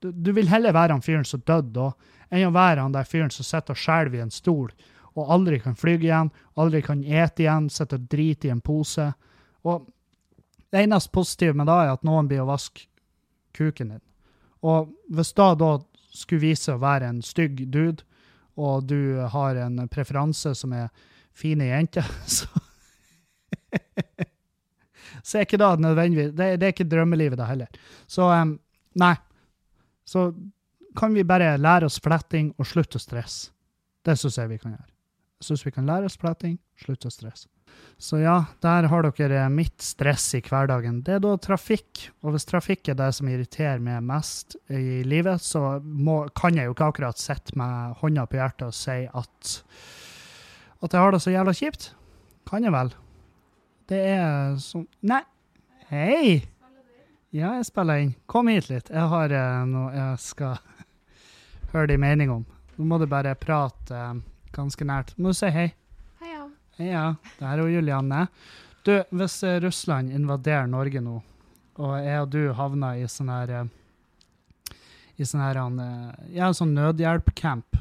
Du, du vil heller være han fyren som døde da, enn å være han der fyren som sitter og skjelver i en stol, og aldri kan fly igjen, aldri kan ete igjen, sitter og driter i en pose. Og det eneste positive med det er at noen blir å vaske kuken din. Og hvis da da skulle vise å være en stygg dude, og du har en preferanse som er fine jenter, så Så er ikke det nødvendigvis Det, det er ikke drømmelivet, da heller. Så um, nei. Så kan vi bare lære oss fletting og slutte å stresse. Det syns jeg vi kan gjøre. Jeg syns vi kan lære oss fletting, slutte å stresse. Så ja, der har dere mitt stress i hverdagen. Det er da trafikk, og hvis trafikk er det som irriterer meg mest i livet, så må, kan jeg jo ikke akkurat sitte med hånda på hjertet og si at at jeg har det så jævla kjipt. Kan jeg vel. Det er sånn Nei! Hei! Ja, jeg spiller inn. Kom hit litt. Jeg har eh, noe jeg skal høre din mening om. Nå må du bare prate eh, ganske nært. Må du si hei. Heia. Ja, det her er jo Julianne. Du, hvis eh, Russland invaderer Norge nå, og jeg og du havner i sånn her eh, I sånn her eh, Ja, sånn nødhjelpcamp.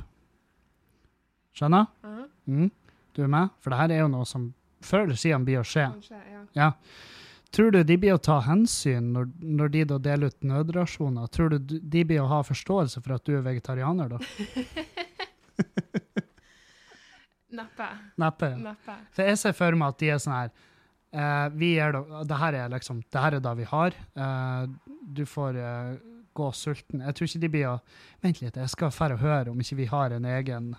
Skjønner? Mhm. Mm? Du er med? For det her er jo noe som før eller siden blir å skje. Kanskje, ja. Ja. Tror du de blir å ta hensyn når, når de da deler ut nødrasjoner? Tror du de blir å ha forståelse for at du er vegetarianer, da? Neppe. Neppe. Neppe. For jeg ser for meg at de er sånn her uh, vi er da, det her er liksom, det her er det vi har. Uh, du får uh, gå sulten. Jeg tror ikke de blir å Vent litt, jeg skal færre høre om ikke vi har en egen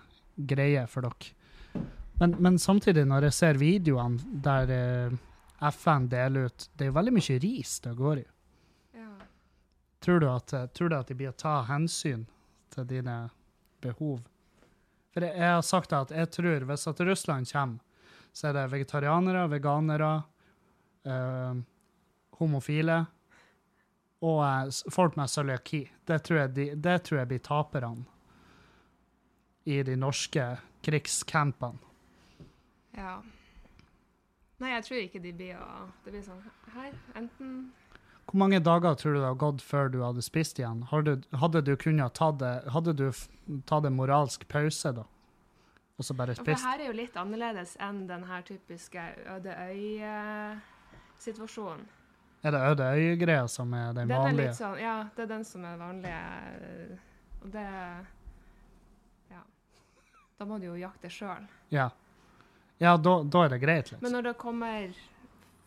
greie for dere. Men, men samtidig, når jeg ser videoene der eh, FN deler ut Det er jo veldig mye ris det går i. Ja. Tror du, at, eh, tror du at de blir å ta hensyn til dine behov? For jeg, jeg har sagt at jeg tror hvis at Russland kommer, så er det vegetarianere, veganere, eh, homofile og eh, folk med cøliaki. Det, de, det tror jeg blir taperne i de norske krigscampene. Ja. Nei, jeg tror ikke de blir å Det blir sånn her. Enten Hvor mange dager tror du det har gått før du hadde spist igjen? Hadde, hadde du kunnet ta det, hadde du tatt en moralsk pause da? Og så bare Ja, For det her er jo litt annerledes enn den her typiske øde øy-situasjonen. Er det øde øye-greia som er den Den er vanlige? litt sånn, ja, det er den som er vanlige. Og det Ja. Da må du jo jakte sjøl. Ja, ja da, da er det greit, Men liksom. når det kommer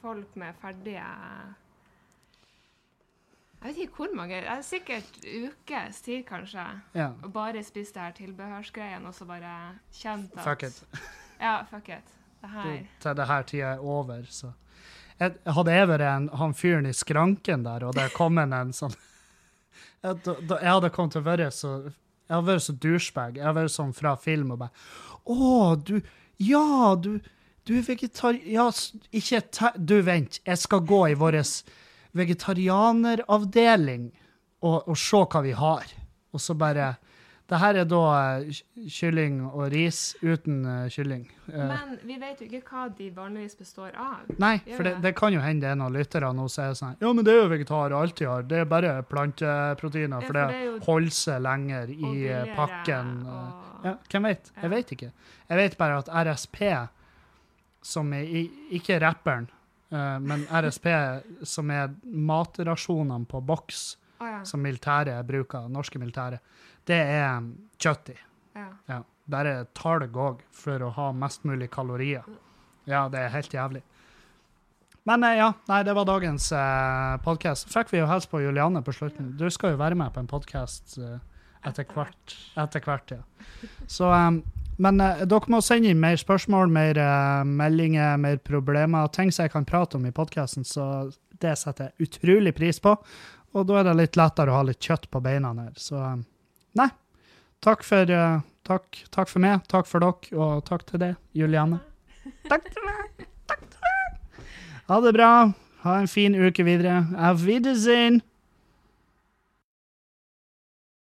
folk med ferdige Jeg vet ikke hvor mange. Det er sikkert ukes tid, kanskje. Ja, Og bare spist det her tilbehørsgreiene, og så bare kjent at fuck it. Ja, fuck it. Det her Til det her tida er over, så. Jeg, hadde jeg vært en, han fyren i skranken der, og det kom en en sånn jeg, da, da, jeg hadde kommet til å være så Jeg hadde vært så douchebag. Jeg hadde vært sånn fra film og bare Å, du Ja, du Du er vegetar... Ja, ikke te... Du, vent. Jeg skal gå i vår vegetarianeravdeling og, og se hva vi har. Og så bare Det her er da eh, kylling og ris uten eh, kylling. Eh, Men vi vet jo ikke hva de vanligvis består av. Nei, for det, det? kan jo hende det er noen lyttere nå som er sånn Ja, men det er jo vegetarer alltid har. Det er bare planteproteiner, for det, det er holder seg lenger i pakken. og- Ja, hvem vet? Jeg vet ikke. Jeg vet bare at RSP, som er i, ikke rapperen, uh, men RSP, som er matrasjonene på boks oh, ja. som militæret bruker, norske militære, det er um, kjøtt i. ja. Ja. Bare talg òg, for å ha mest mulig kalorier. Ja, det er helt jævlig. Men eh, ja, nei, det var dagens eh, podkast. Fikk vi jo hilse på Juliane på slutten. Du skal jo være med på en podkast eh, etter hvert. Etter hvert, ja. Så, um, men uh, dere må sende inn mer spørsmål, mer uh, meldinger, mer problemer, ting som jeg kan prate om i podkasten, så det setter jeg utrolig pris på. Og da er det litt lettere å ha litt kjøtt på beina her. Så um, nei, takk for, uh, takk, takk for meg, takk for dere, og takk til deg, Juliane. Takk til meg. Takk til meg. Ha det bra. Ha en fin uke videre. Auf Wiedersehen.